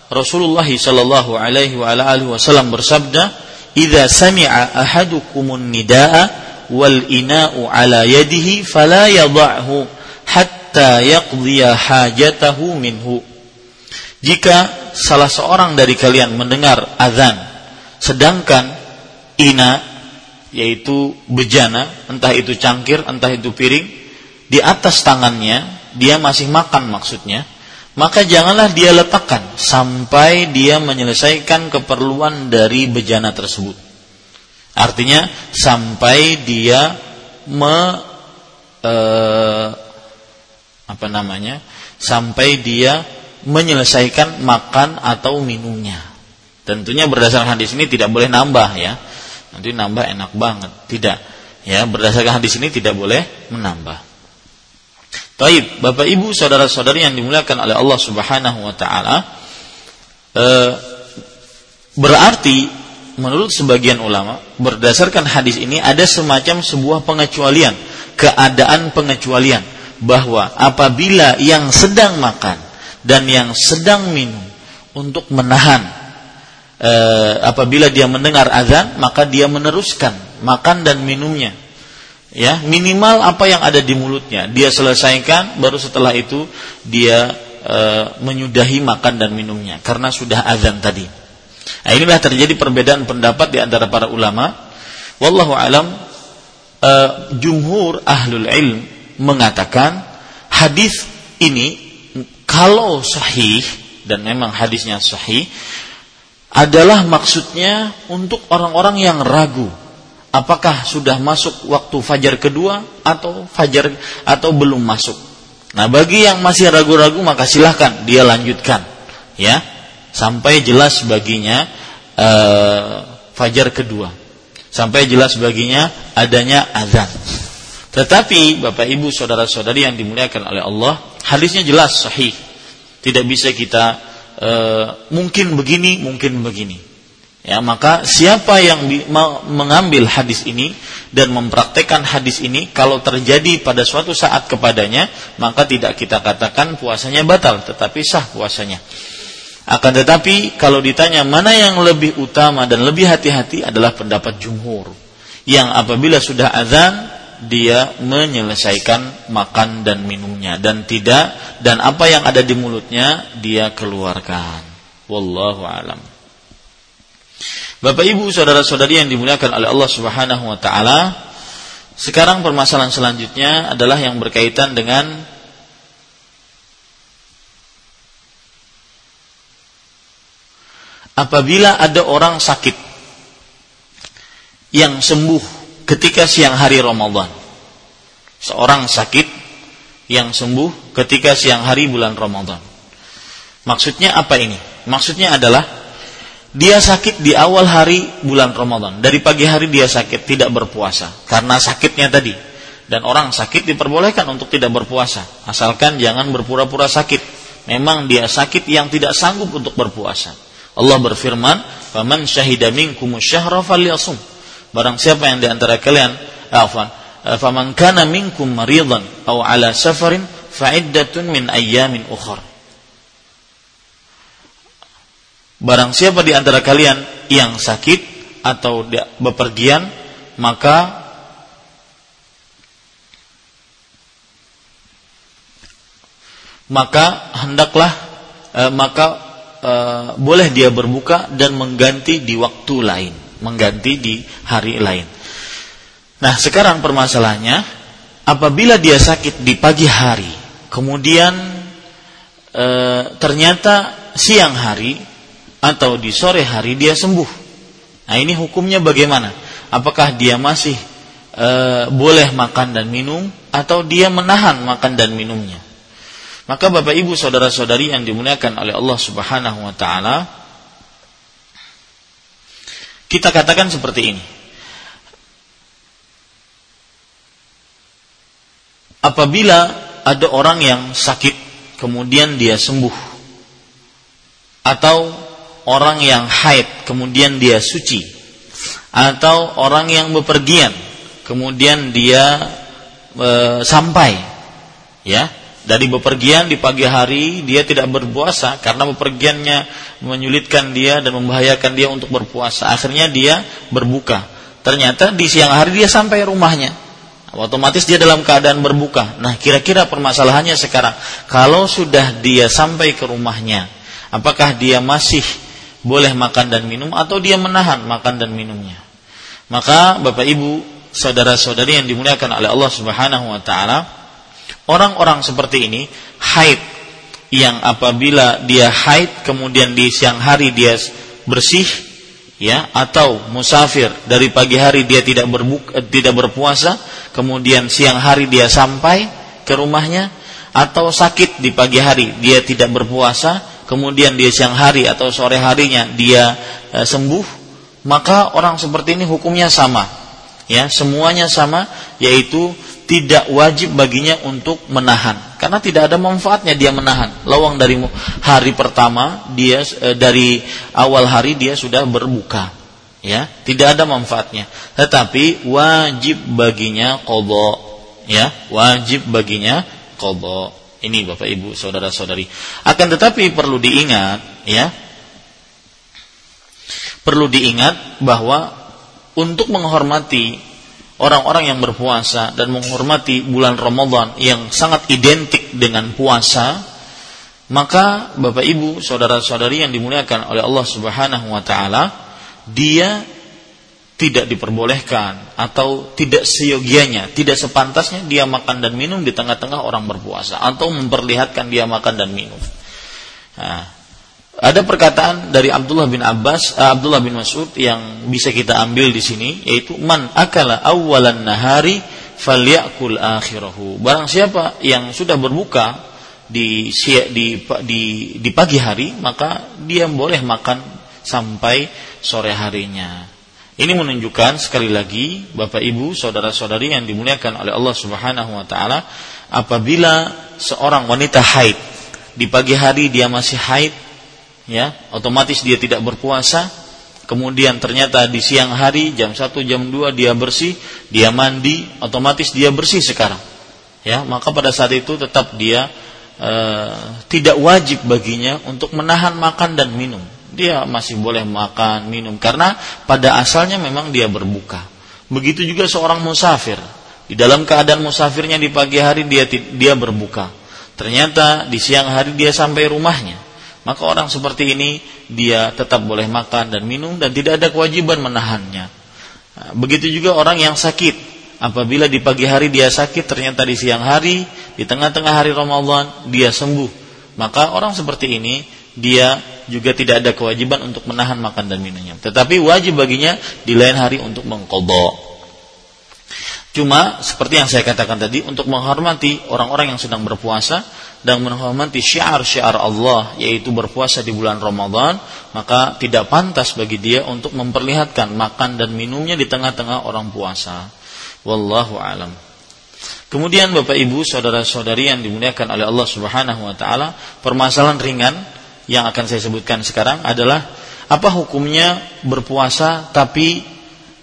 Speaker 1: Rasulullah Shallallahu Alaihi Wasallam bersabda, "Idza sami'a ahadukumun nidaa wal ina'u ala yadihi fala yadha'hu hatta yaqdiya hajatahu minhu." Jika salah seorang dari kalian mendengar azan sedangkan ina yaitu bejana, entah itu cangkir, entah itu piring di atas tangannya, dia masih makan maksudnya, maka janganlah dia letakkan sampai dia menyelesaikan keperluan dari bejana tersebut. Artinya sampai dia me eh, apa namanya? Sampai dia menyelesaikan makan atau minumnya. Tentunya berdasarkan hadis ini tidak boleh nambah ya. Nanti nambah enak banget. Tidak. Ya, berdasarkan hadis ini tidak boleh menambah. Taib, Bapak Ibu, saudara-saudari yang dimuliakan oleh Allah Subhanahu wa taala, e, berarti menurut sebagian ulama, berdasarkan hadis ini ada semacam sebuah pengecualian, keadaan pengecualian bahwa apabila yang sedang makan dan yang sedang minum untuk menahan e, apabila dia mendengar azan maka dia meneruskan makan dan minumnya. Ya minimal apa yang ada di mulutnya. Dia selesaikan baru setelah itu dia e, menyudahi makan dan minumnya. Karena sudah azan tadi. Nah, inilah terjadi perbedaan pendapat di antara para ulama. Wallahu alam e, jumhur ahlul ilm mengatakan hadis ini kalau sahih dan memang hadisnya sahih adalah maksudnya untuk orang-orang yang ragu apakah sudah masuk waktu fajar kedua atau fajar atau belum masuk. Nah, bagi yang masih ragu-ragu maka silahkan dia lanjutkan ya sampai jelas baginya uh, fajar kedua. Sampai jelas baginya adanya azan. Tetapi Bapak Ibu saudara-saudari yang dimuliakan oleh Allah, hadisnya jelas sahih. Tidak bisa kita e, mungkin begini, mungkin begini. Ya, maka siapa yang mengambil hadis ini dan mempraktekkan hadis ini kalau terjadi pada suatu saat kepadanya, maka tidak kita katakan puasanya batal, tetapi sah puasanya. Akan tetapi kalau ditanya mana yang lebih utama dan lebih hati-hati adalah pendapat jumhur. Yang apabila sudah azan dia menyelesaikan makan dan minumnya dan tidak dan apa yang ada di mulutnya dia keluarkan. Wallahu alam. Bapak Ibu saudara-saudari yang dimuliakan oleh Allah Subhanahu wa taala, sekarang permasalahan selanjutnya adalah yang berkaitan dengan apabila ada orang sakit yang sembuh ketika siang hari Ramadan. Seorang sakit yang sembuh ketika siang hari bulan Ramadan. Maksudnya apa ini? Maksudnya adalah dia sakit di awal hari bulan Ramadan. Dari pagi hari dia sakit, tidak berpuasa karena sakitnya tadi. Dan orang sakit diperbolehkan untuk tidak berpuasa, asalkan jangan berpura-pura sakit. Memang dia sakit yang tidak sanggup untuk berpuasa. Allah berfirman, "Faman syahida minkum syahra falyasum." Barang siapa yang di antara kalian, eh, afwan, eh, faman kana minkum maridan aw ala safarin fa'iddatun min ayyamin ukhra. Barang siapa di antara kalian yang sakit atau bepergian, maka maka hendaklah e, maka e, boleh dia berbuka dan mengganti di waktu lain, mengganti di hari lain. Nah, sekarang permasalahannya apabila dia sakit di pagi hari, kemudian e, ternyata siang hari atau di sore hari dia sembuh. Nah, ini hukumnya bagaimana? Apakah dia masih e, boleh makan dan minum atau dia menahan makan dan minumnya? Maka Bapak Ibu saudara-saudari yang dimuliakan oleh Allah Subhanahu wa taala kita katakan seperti ini. Apabila ada orang yang sakit kemudian dia sembuh atau orang yang haid kemudian dia suci atau orang yang bepergian kemudian dia e, sampai ya dari bepergian di pagi hari dia tidak berpuasa karena bepergiannya menyulitkan dia dan membahayakan dia untuk berpuasa. Akhirnya dia berbuka. Ternyata di siang hari dia sampai rumahnya. Otomatis dia dalam keadaan berbuka. Nah, kira-kira permasalahannya sekarang, kalau sudah dia sampai ke rumahnya, apakah dia masih boleh makan dan minum atau dia menahan makan dan minumnya? Maka Bapak Ibu, saudara-saudari yang dimuliakan oleh Allah Subhanahu wa taala, Orang-orang seperti ini haid. Yang apabila dia haid kemudian di siang hari dia bersih ya atau musafir. Dari pagi hari dia tidak berbuka, eh, tidak berpuasa kemudian siang hari dia sampai ke rumahnya atau sakit di pagi hari dia tidak berpuasa kemudian dia siang hari atau sore harinya dia e, sembuh maka orang seperti ini hukumnya sama ya semuanya sama yaitu tidak wajib baginya untuk menahan. Karena tidak ada manfaatnya dia menahan. Lawang dari hari pertama dia e, dari awal hari dia sudah berbuka. Ya tidak ada manfaatnya. Tetapi wajib baginya qadha. Ya wajib baginya qadha. Ini Bapak Ibu saudara-saudari. Akan tetapi perlu diingat ya perlu diingat bahwa untuk menghormati orang-orang yang berpuasa dan menghormati bulan Ramadan yang sangat identik dengan puasa, maka Bapak Ibu, saudara-saudari yang dimuliakan oleh Allah Subhanahu wa taala, dia tidak diperbolehkan atau tidak seyogianya, tidak sepantasnya dia makan dan minum di tengah-tengah orang berpuasa atau memperlihatkan dia makan dan minum. Nah, ada perkataan dari Abdullah bin Abbas, uh, Abdullah bin Mas'ud yang bisa kita ambil di sini yaitu man akala awwalan nahari falyakul akhirahu. Barang siapa yang sudah berbuka di di di di pagi hari maka dia boleh makan sampai sore harinya. Ini menunjukkan sekali lagi Bapak Ibu, saudara-saudari yang dimuliakan oleh Allah Subhanahu wa taala, apabila seorang wanita haid di pagi hari dia masih haid ya otomatis dia tidak berpuasa. Kemudian ternyata di siang hari jam 1 jam 2 dia bersih dia mandi otomatis dia bersih sekarang. Ya maka pada saat itu tetap dia e, tidak wajib baginya untuk menahan makan dan minum. Dia masih boleh makan minum karena pada asalnya memang dia berbuka. Begitu juga seorang musafir. Di dalam keadaan musafirnya di pagi hari dia dia berbuka. Ternyata di siang hari dia sampai rumahnya maka orang seperti ini dia tetap boleh makan dan minum dan tidak ada kewajiban menahannya. Nah, begitu juga orang yang sakit. Apabila di pagi hari dia sakit, ternyata di siang hari, di tengah-tengah hari Ramadan dia sembuh. Maka orang seperti ini dia juga tidak ada kewajiban untuk menahan makan dan minumnya. Tetapi wajib baginya di lain hari untuk mengkodok. Cuma seperti yang saya katakan tadi untuk menghormati orang-orang yang sedang berpuasa dan menghormati syiar-syiar Allah yaitu berpuasa di bulan Ramadan, maka tidak pantas bagi dia untuk memperlihatkan makan dan minumnya di tengah-tengah orang puasa. Wallahu alam. Kemudian Bapak Ibu, saudara-saudari yang dimuliakan oleh Allah Subhanahu wa taala, permasalahan ringan yang akan saya sebutkan sekarang adalah apa hukumnya berpuasa tapi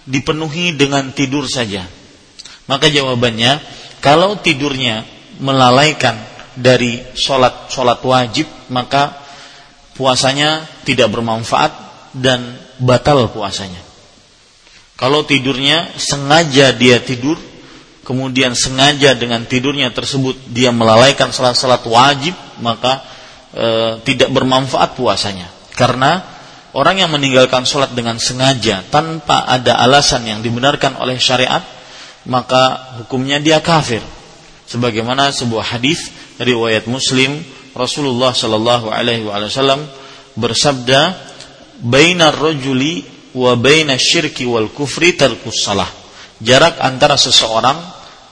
Speaker 1: dipenuhi dengan tidur saja? Maka jawabannya, kalau tidurnya melalaikan dari sholat sholat wajib, maka puasanya tidak bermanfaat dan batal puasanya. Kalau tidurnya sengaja dia tidur, kemudian sengaja dengan tidurnya tersebut dia melalaikan salat-salat wajib, maka e, tidak bermanfaat puasanya. Karena orang yang meninggalkan sholat dengan sengaja tanpa ada alasan yang dibenarkan oleh syariat, maka hukumnya dia kafir. Sebagaimana sebuah hadis riwayat Muslim Rasulullah Shallallahu Alaihi Wasallam bersabda, "Bainar rojuli wa baina syirki wal kufri tarkus salah." Jarak antara seseorang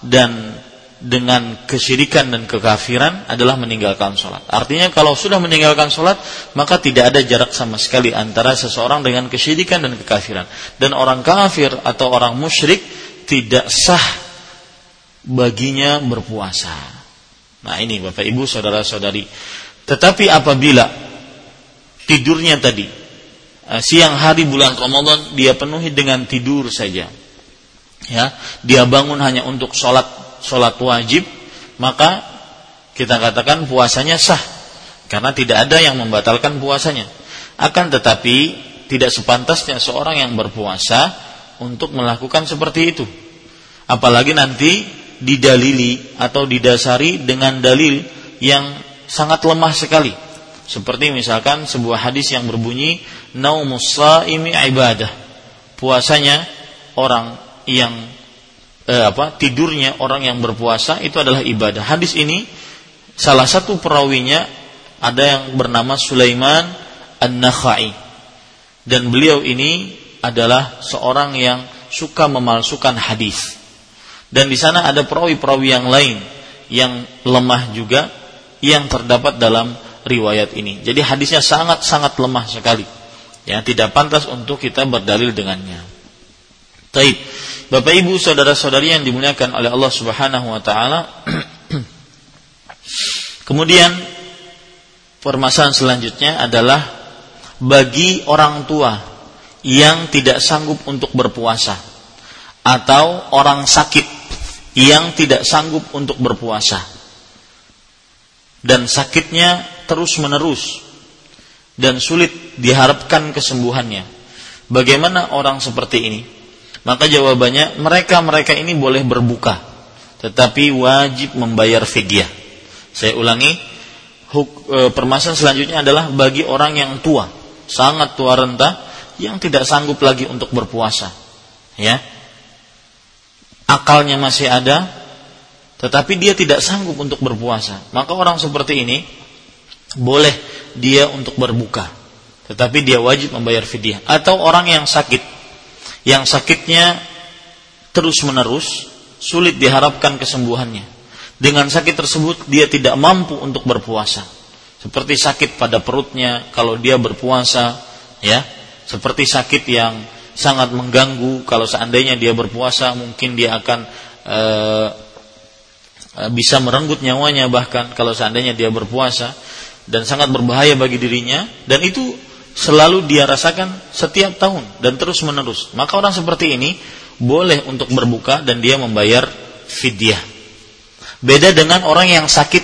Speaker 1: dan dengan kesyirikan dan kekafiran adalah meninggalkan sholat. Artinya kalau sudah meninggalkan sholat, maka tidak ada jarak sama sekali antara seseorang dengan kesyirikan dan kekafiran. Dan orang kafir atau orang musyrik tidak sah baginya berpuasa. Nah ini Bapak Ibu saudara-saudari. Tetapi apabila tidurnya tadi eh, siang hari bulan Ramadan dia penuhi dengan tidur saja. Ya, dia bangun hanya untuk sholat sholat wajib, maka kita katakan puasanya sah karena tidak ada yang membatalkan puasanya. Akan tetapi tidak sepantasnya seorang yang berpuasa untuk melakukan seperti itu. Apalagi nanti didalili atau didasari dengan dalil yang sangat lemah sekali. Seperti misalkan sebuah hadis yang berbunyi naumus saimi ibadah. Puasanya orang yang eh, apa tidurnya orang yang berpuasa itu adalah ibadah. Hadis ini salah satu perawinya ada yang bernama Sulaiman An-Nakhai. Dan beliau ini adalah seorang yang suka memalsukan hadis. Dan di sana ada perawi-perawi yang lain yang lemah juga yang terdapat dalam riwayat ini. Jadi hadisnya sangat-sangat lemah sekali. Ya, tidak pantas untuk kita berdalil dengannya. Taib. Bapak Ibu saudara-saudari yang dimuliakan oleh Allah Subhanahu wa taala. Kemudian permasalahan selanjutnya adalah bagi orang tua yang tidak sanggup untuk berpuasa atau orang sakit yang tidak sanggup untuk berpuasa dan sakitnya terus-menerus dan sulit diharapkan kesembuhannya. Bagaimana orang seperti ini? Maka jawabannya mereka-mereka ini boleh berbuka tetapi wajib membayar fidyah. Saya ulangi, huk, e, permasalahan selanjutnya adalah bagi orang yang tua, sangat tua renta yang tidak sanggup lagi untuk berpuasa. Ya. Akalnya masih ada tetapi dia tidak sanggup untuk berpuasa. Maka orang seperti ini boleh dia untuk berbuka. Tetapi dia wajib membayar fidyah atau orang yang sakit yang sakitnya terus menerus sulit diharapkan kesembuhannya. Dengan sakit tersebut dia tidak mampu untuk berpuasa. Seperti sakit pada perutnya kalau dia berpuasa, ya. Seperti sakit yang sangat mengganggu kalau seandainya dia berpuasa mungkin dia akan e, bisa merenggut nyawanya bahkan kalau seandainya dia berpuasa dan sangat berbahaya bagi dirinya dan itu selalu dia rasakan setiap tahun dan terus menerus. Maka orang seperti ini boleh untuk berbuka dan dia membayar fidyah. Beda dengan orang yang sakit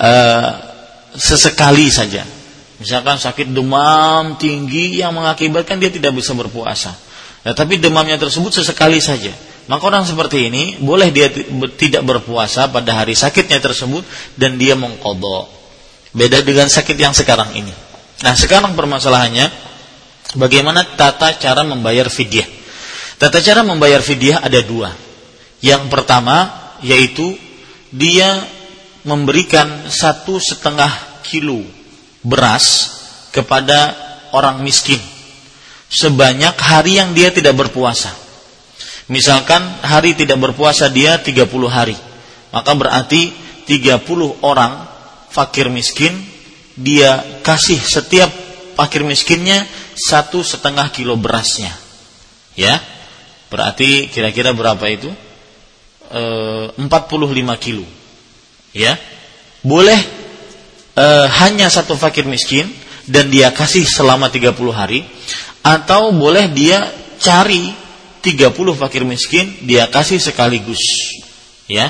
Speaker 1: uh, sesekali saja. Misalkan sakit demam tinggi yang mengakibatkan dia tidak bisa berpuasa. Ya, tapi demamnya tersebut sesekali saja. Maka orang seperti ini boleh dia tidak berpuasa pada hari sakitnya tersebut dan dia mengkodok. Beda dengan sakit yang sekarang ini. Nah sekarang permasalahannya bagaimana tata cara membayar fidyah. Tata cara membayar fidyah ada dua. Yang pertama yaitu dia memberikan satu setengah kilo beras kepada orang miskin sebanyak hari yang dia tidak berpuasa. Misalkan hari tidak berpuasa dia 30 hari. Maka berarti 30 orang fakir miskin dia kasih setiap fakir miskinnya satu setengah kilo berasnya. Ya, berarti kira-kira berapa itu? E, 45 kilo. Ya, boleh e, hanya satu fakir miskin dan dia kasih selama 30 hari atau boleh dia cari 30 fakir miskin dia kasih sekaligus ya.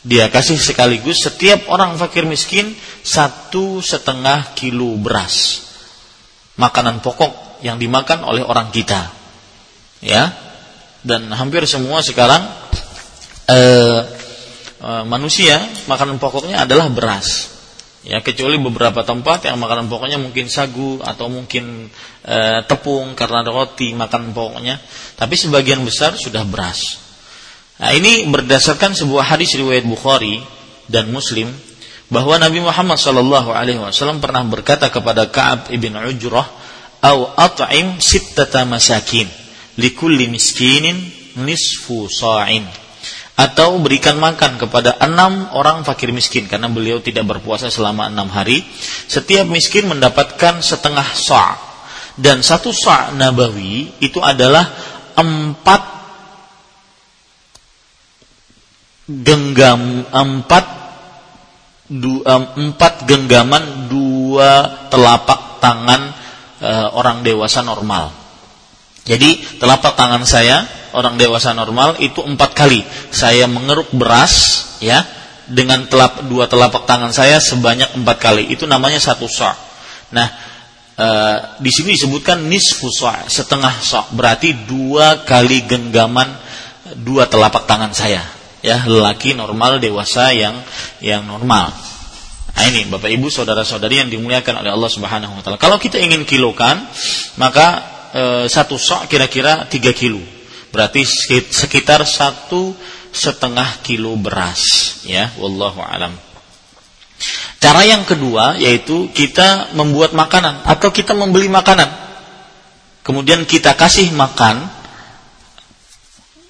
Speaker 1: Dia kasih sekaligus setiap orang fakir miskin satu setengah kilo beras makanan pokok yang dimakan oleh orang kita ya. Dan hampir semua sekarang eh, eh, manusia makanan pokoknya adalah beras ya kecuali beberapa tempat yang makanan pokoknya mungkin sagu atau mungkin e, tepung karena roti makanan pokoknya. Tapi sebagian besar sudah beras. Nah ini berdasarkan sebuah hadis riwayat Bukhari dan Muslim bahwa Nabi Muhammad Shallallahu Alaihi Wasallam pernah berkata kepada Kaab ibn Ujrah au at'im sittata masakin likulli miskinin nisfu sa'in atau berikan makan kepada enam orang fakir miskin. Karena beliau tidak berpuasa selama enam hari. Setiap miskin mendapatkan setengah sa' dan satu sa' nabawi itu adalah empat genggam empat du, empat genggaman dua telapak tangan e, orang dewasa normal jadi telapak tangan saya orang dewasa normal itu empat kali saya mengeruk beras ya dengan telap, dua telapak tangan saya sebanyak empat kali itu namanya satu sa. Nah e, di sini disebutkan nisfu sa setengah sa berarti dua kali genggaman dua telapak tangan saya ya lelaki normal dewasa yang yang normal. Nah ini Bapak Ibu saudara-saudari yang dimuliakan oleh Allah Subhanahu wa taala. Kalau kita ingin kilokan, maka e, satu sok kira-kira tiga kilo. Berarti sekitar satu setengah kilo beras ya. Wallahu alam. Cara yang kedua yaitu kita membuat makanan atau kita membeli makanan. Kemudian kita kasih makan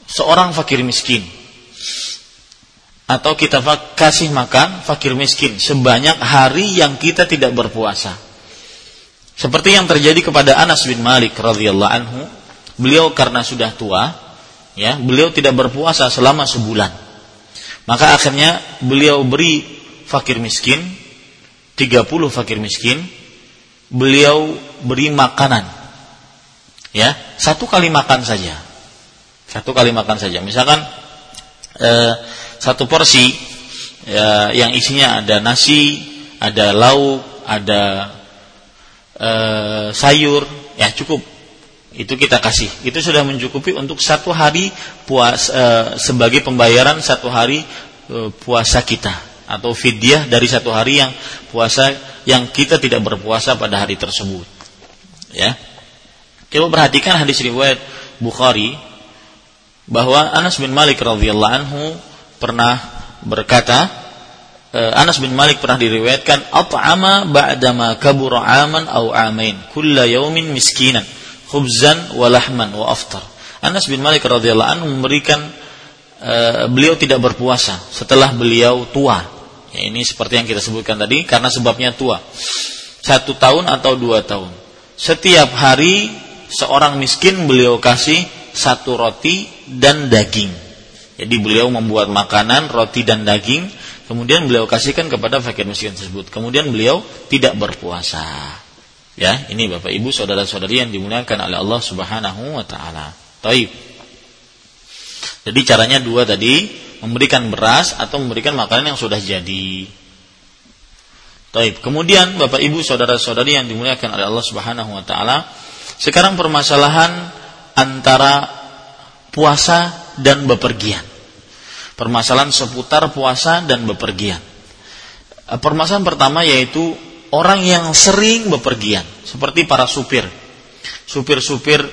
Speaker 1: seorang fakir miskin. Atau kita kasih makan fakir miskin sebanyak hari yang kita tidak berpuasa seperti yang terjadi kepada Anas bin Malik radhiyallahu anhu beliau karena sudah tua, ya, beliau tidak berpuasa selama sebulan. Maka akhirnya beliau beri fakir miskin, 30 fakir miskin, beliau beri makanan. Ya, satu kali makan saja. Satu kali makan saja. Misalkan eh, satu porsi ya, yang isinya ada nasi, ada lauk, ada eh, sayur, ya cukup. Itu kita kasih. Itu sudah mencukupi untuk satu hari puas e, sebagai pembayaran satu hari e, puasa kita. Atau fidyah dari satu hari yang puasa yang kita tidak berpuasa pada hari tersebut. Ya. Coba perhatikan hadis riwayat Bukhari bahwa Anas bin Malik radhiyallahu anhu pernah berkata e, Anas bin Malik pernah diriwayatkan at'ama ba'dama kabura aman au amain kulla yaumin miskinan khubzan walahman wa aftar. Anas bin Malik radhiyallahu anhu memberikan uh, beliau tidak berpuasa setelah beliau tua. Ya, ini seperti yang kita sebutkan tadi karena sebabnya tua. Satu tahun atau dua tahun. Setiap hari seorang miskin beliau kasih satu roti dan daging. Jadi beliau membuat makanan roti dan daging, kemudian beliau kasihkan kepada fakir miskin tersebut. Kemudian beliau tidak berpuasa. Ya, ini Bapak Ibu saudara-saudari yang dimuliakan oleh Allah Subhanahu wa taala. Taib. Jadi caranya dua tadi, memberikan beras atau memberikan makanan yang sudah jadi. Taib. Kemudian Bapak Ibu saudara-saudari yang dimuliakan oleh Allah Subhanahu wa taala, sekarang permasalahan antara puasa dan bepergian. Permasalahan seputar puasa dan bepergian. Permasalahan pertama yaitu orang yang sering bepergian seperti para supir. Supir-supir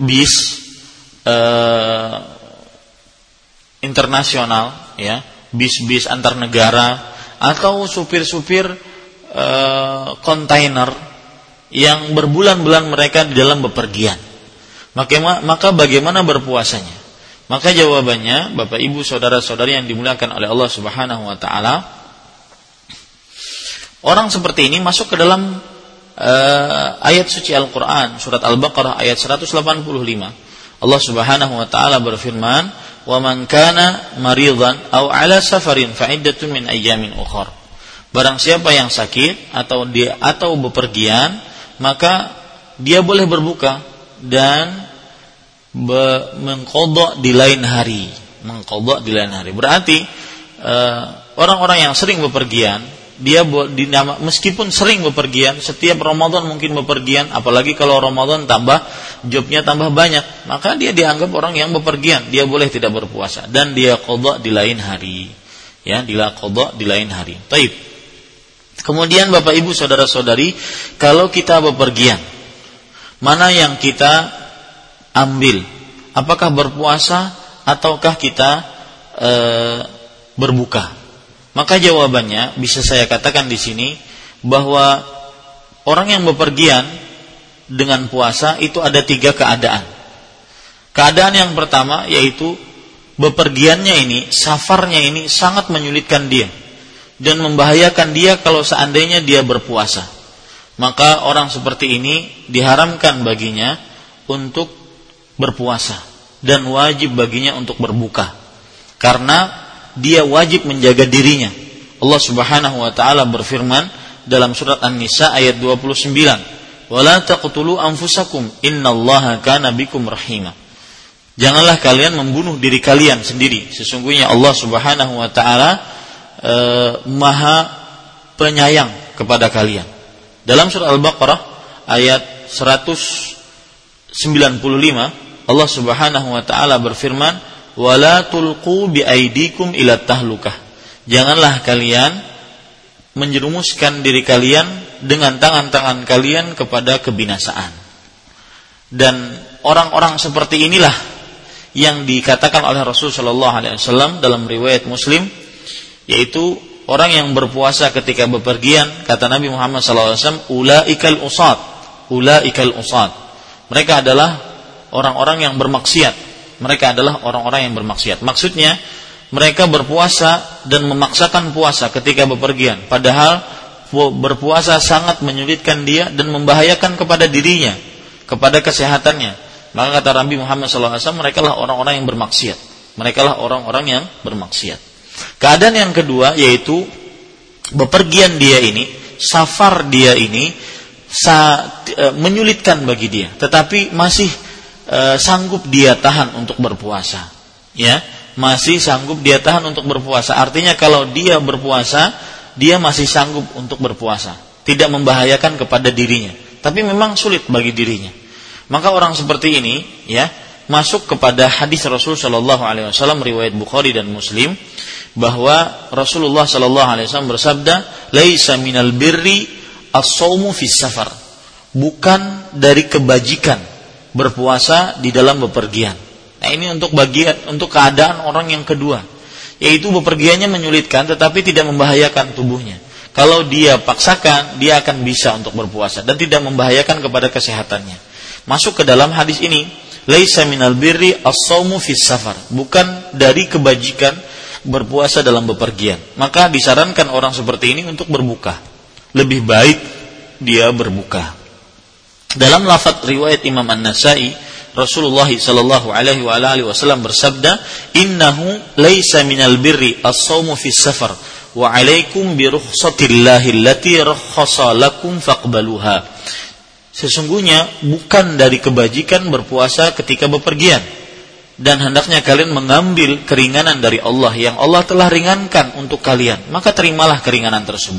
Speaker 1: bis eh, internasional ya bis-bis antar negara atau supir-supir eh, kontainer yang berbulan-bulan mereka di dalam bepergian. Maka maka bagaimana berpuasanya maka jawabannya Bapak Ibu saudara-saudari yang dimuliakan oleh Allah Subhanahu wa taala Orang seperti ini masuk ke dalam uh, ayat suci Al-Quran surat Al-Baqarah ayat 185. Allah Subhanahu wa taala berfirman, "Wa man kana maridan aw ala safarin fa iddatun min ayyamin ukhra." Barang siapa yang sakit atau dia atau bepergian, maka dia boleh berbuka dan mengkodok di lain hari, mengkodok di lain hari. Berarti eh, orang-orang yang sering bepergian, dia dinama meskipun sering bepergian, setiap Ramadan mungkin bepergian, apalagi kalau Ramadan tambah jobnya tambah banyak, maka dia dianggap orang yang bepergian, dia boleh tidak berpuasa dan dia kodok di lain hari, ya, dia kodok di lain hari. Taib. Kemudian Bapak Ibu saudara-saudari, kalau kita bepergian, mana yang kita ambil? Apakah berpuasa ataukah kita e, berbuka? Maka jawabannya bisa saya katakan di sini bahwa orang yang bepergian dengan puasa itu ada tiga keadaan. Keadaan yang pertama yaitu bepergiannya ini, safarnya ini sangat menyulitkan dia dan membahayakan dia kalau seandainya dia berpuasa. Maka orang seperti ini diharamkan baginya untuk berpuasa dan wajib baginya untuk berbuka. Karena dia wajib menjaga dirinya. Allah Subhanahu wa taala berfirman dalam surat An-Nisa ayat 29, "Wala taqtulu anfusakum innallaha kana bikum rahima." Janganlah kalian membunuh diri kalian sendiri. Sesungguhnya Allah Subhanahu wa taala e, Maha penyayang kepada kalian. Dalam surat Al-Baqarah ayat 195 Allah Subhanahu wa taala berfirman, wala tulqu bi aidikum ila tahlukah. Janganlah kalian menjerumuskan diri kalian dengan tangan-tangan kalian kepada kebinasaan. Dan orang-orang seperti inilah yang dikatakan oleh Rasul Shallallahu Alaihi Wasallam dalam riwayat Muslim, yaitu orang yang berpuasa ketika bepergian, kata Nabi Muhammad Alaihi Wasallam, ulaikal usad, ulaikal usad. Mereka adalah orang-orang yang bermaksiat, mereka adalah orang-orang yang bermaksiat. Maksudnya mereka berpuasa dan memaksakan puasa ketika bepergian, padahal berpuasa sangat menyulitkan dia dan membahayakan kepada dirinya, kepada kesehatannya. Maka kata Nabi Muhammad SAW, mereka lah orang-orang yang bermaksiat. Mereka lah orang-orang yang bermaksiat. Keadaan yang kedua yaitu bepergian dia ini, safar dia ini, e, menyulitkan bagi dia, tetapi masih e, sanggup dia tahan untuk berpuasa. Ya, masih sanggup dia tahan untuk berpuasa. Artinya kalau dia berpuasa, dia masih sanggup untuk berpuasa, tidak membahayakan kepada dirinya. Tapi memang sulit bagi dirinya. Maka orang seperti ini, ya, masuk kepada hadis Rasul Shallallahu Alaihi Wasallam riwayat Bukhari dan Muslim bahwa Rasulullah Shallallahu Alaihi Wasallam bersabda, "Laisa minal birri as-saumu fis safar." Bukan dari kebajikan berpuasa di dalam bepergian. Nah ini untuk bagian untuk keadaan orang yang kedua, yaitu bepergiannya menyulitkan tetapi tidak membahayakan tubuhnya. Kalau dia paksakan, dia akan bisa untuk berpuasa dan tidak membahayakan kepada kesehatannya. Masuk ke dalam hadis ini, laisa minal birri as-saumu safar, bukan dari kebajikan berpuasa dalam bepergian. Maka disarankan orang seperti ini untuk berbuka. Lebih baik dia berbuka. Dalam lafaz riwayat Imam An-Nasai, Rasulullah sallallahu alaihi wa alihi wasallam bersabda, "Innahu laisa minal birri as-shaumu fi safar wa 'alaikum bi rukhsatillahi allati rakhasa lakum faqbaluha." Sesungguhnya bukan dari kebajikan berpuasa ketika bepergian dan hendaknya kalian mengambil keringanan dari Allah yang Allah telah ringankan untuk kalian, maka terimalah keringanan tersebut.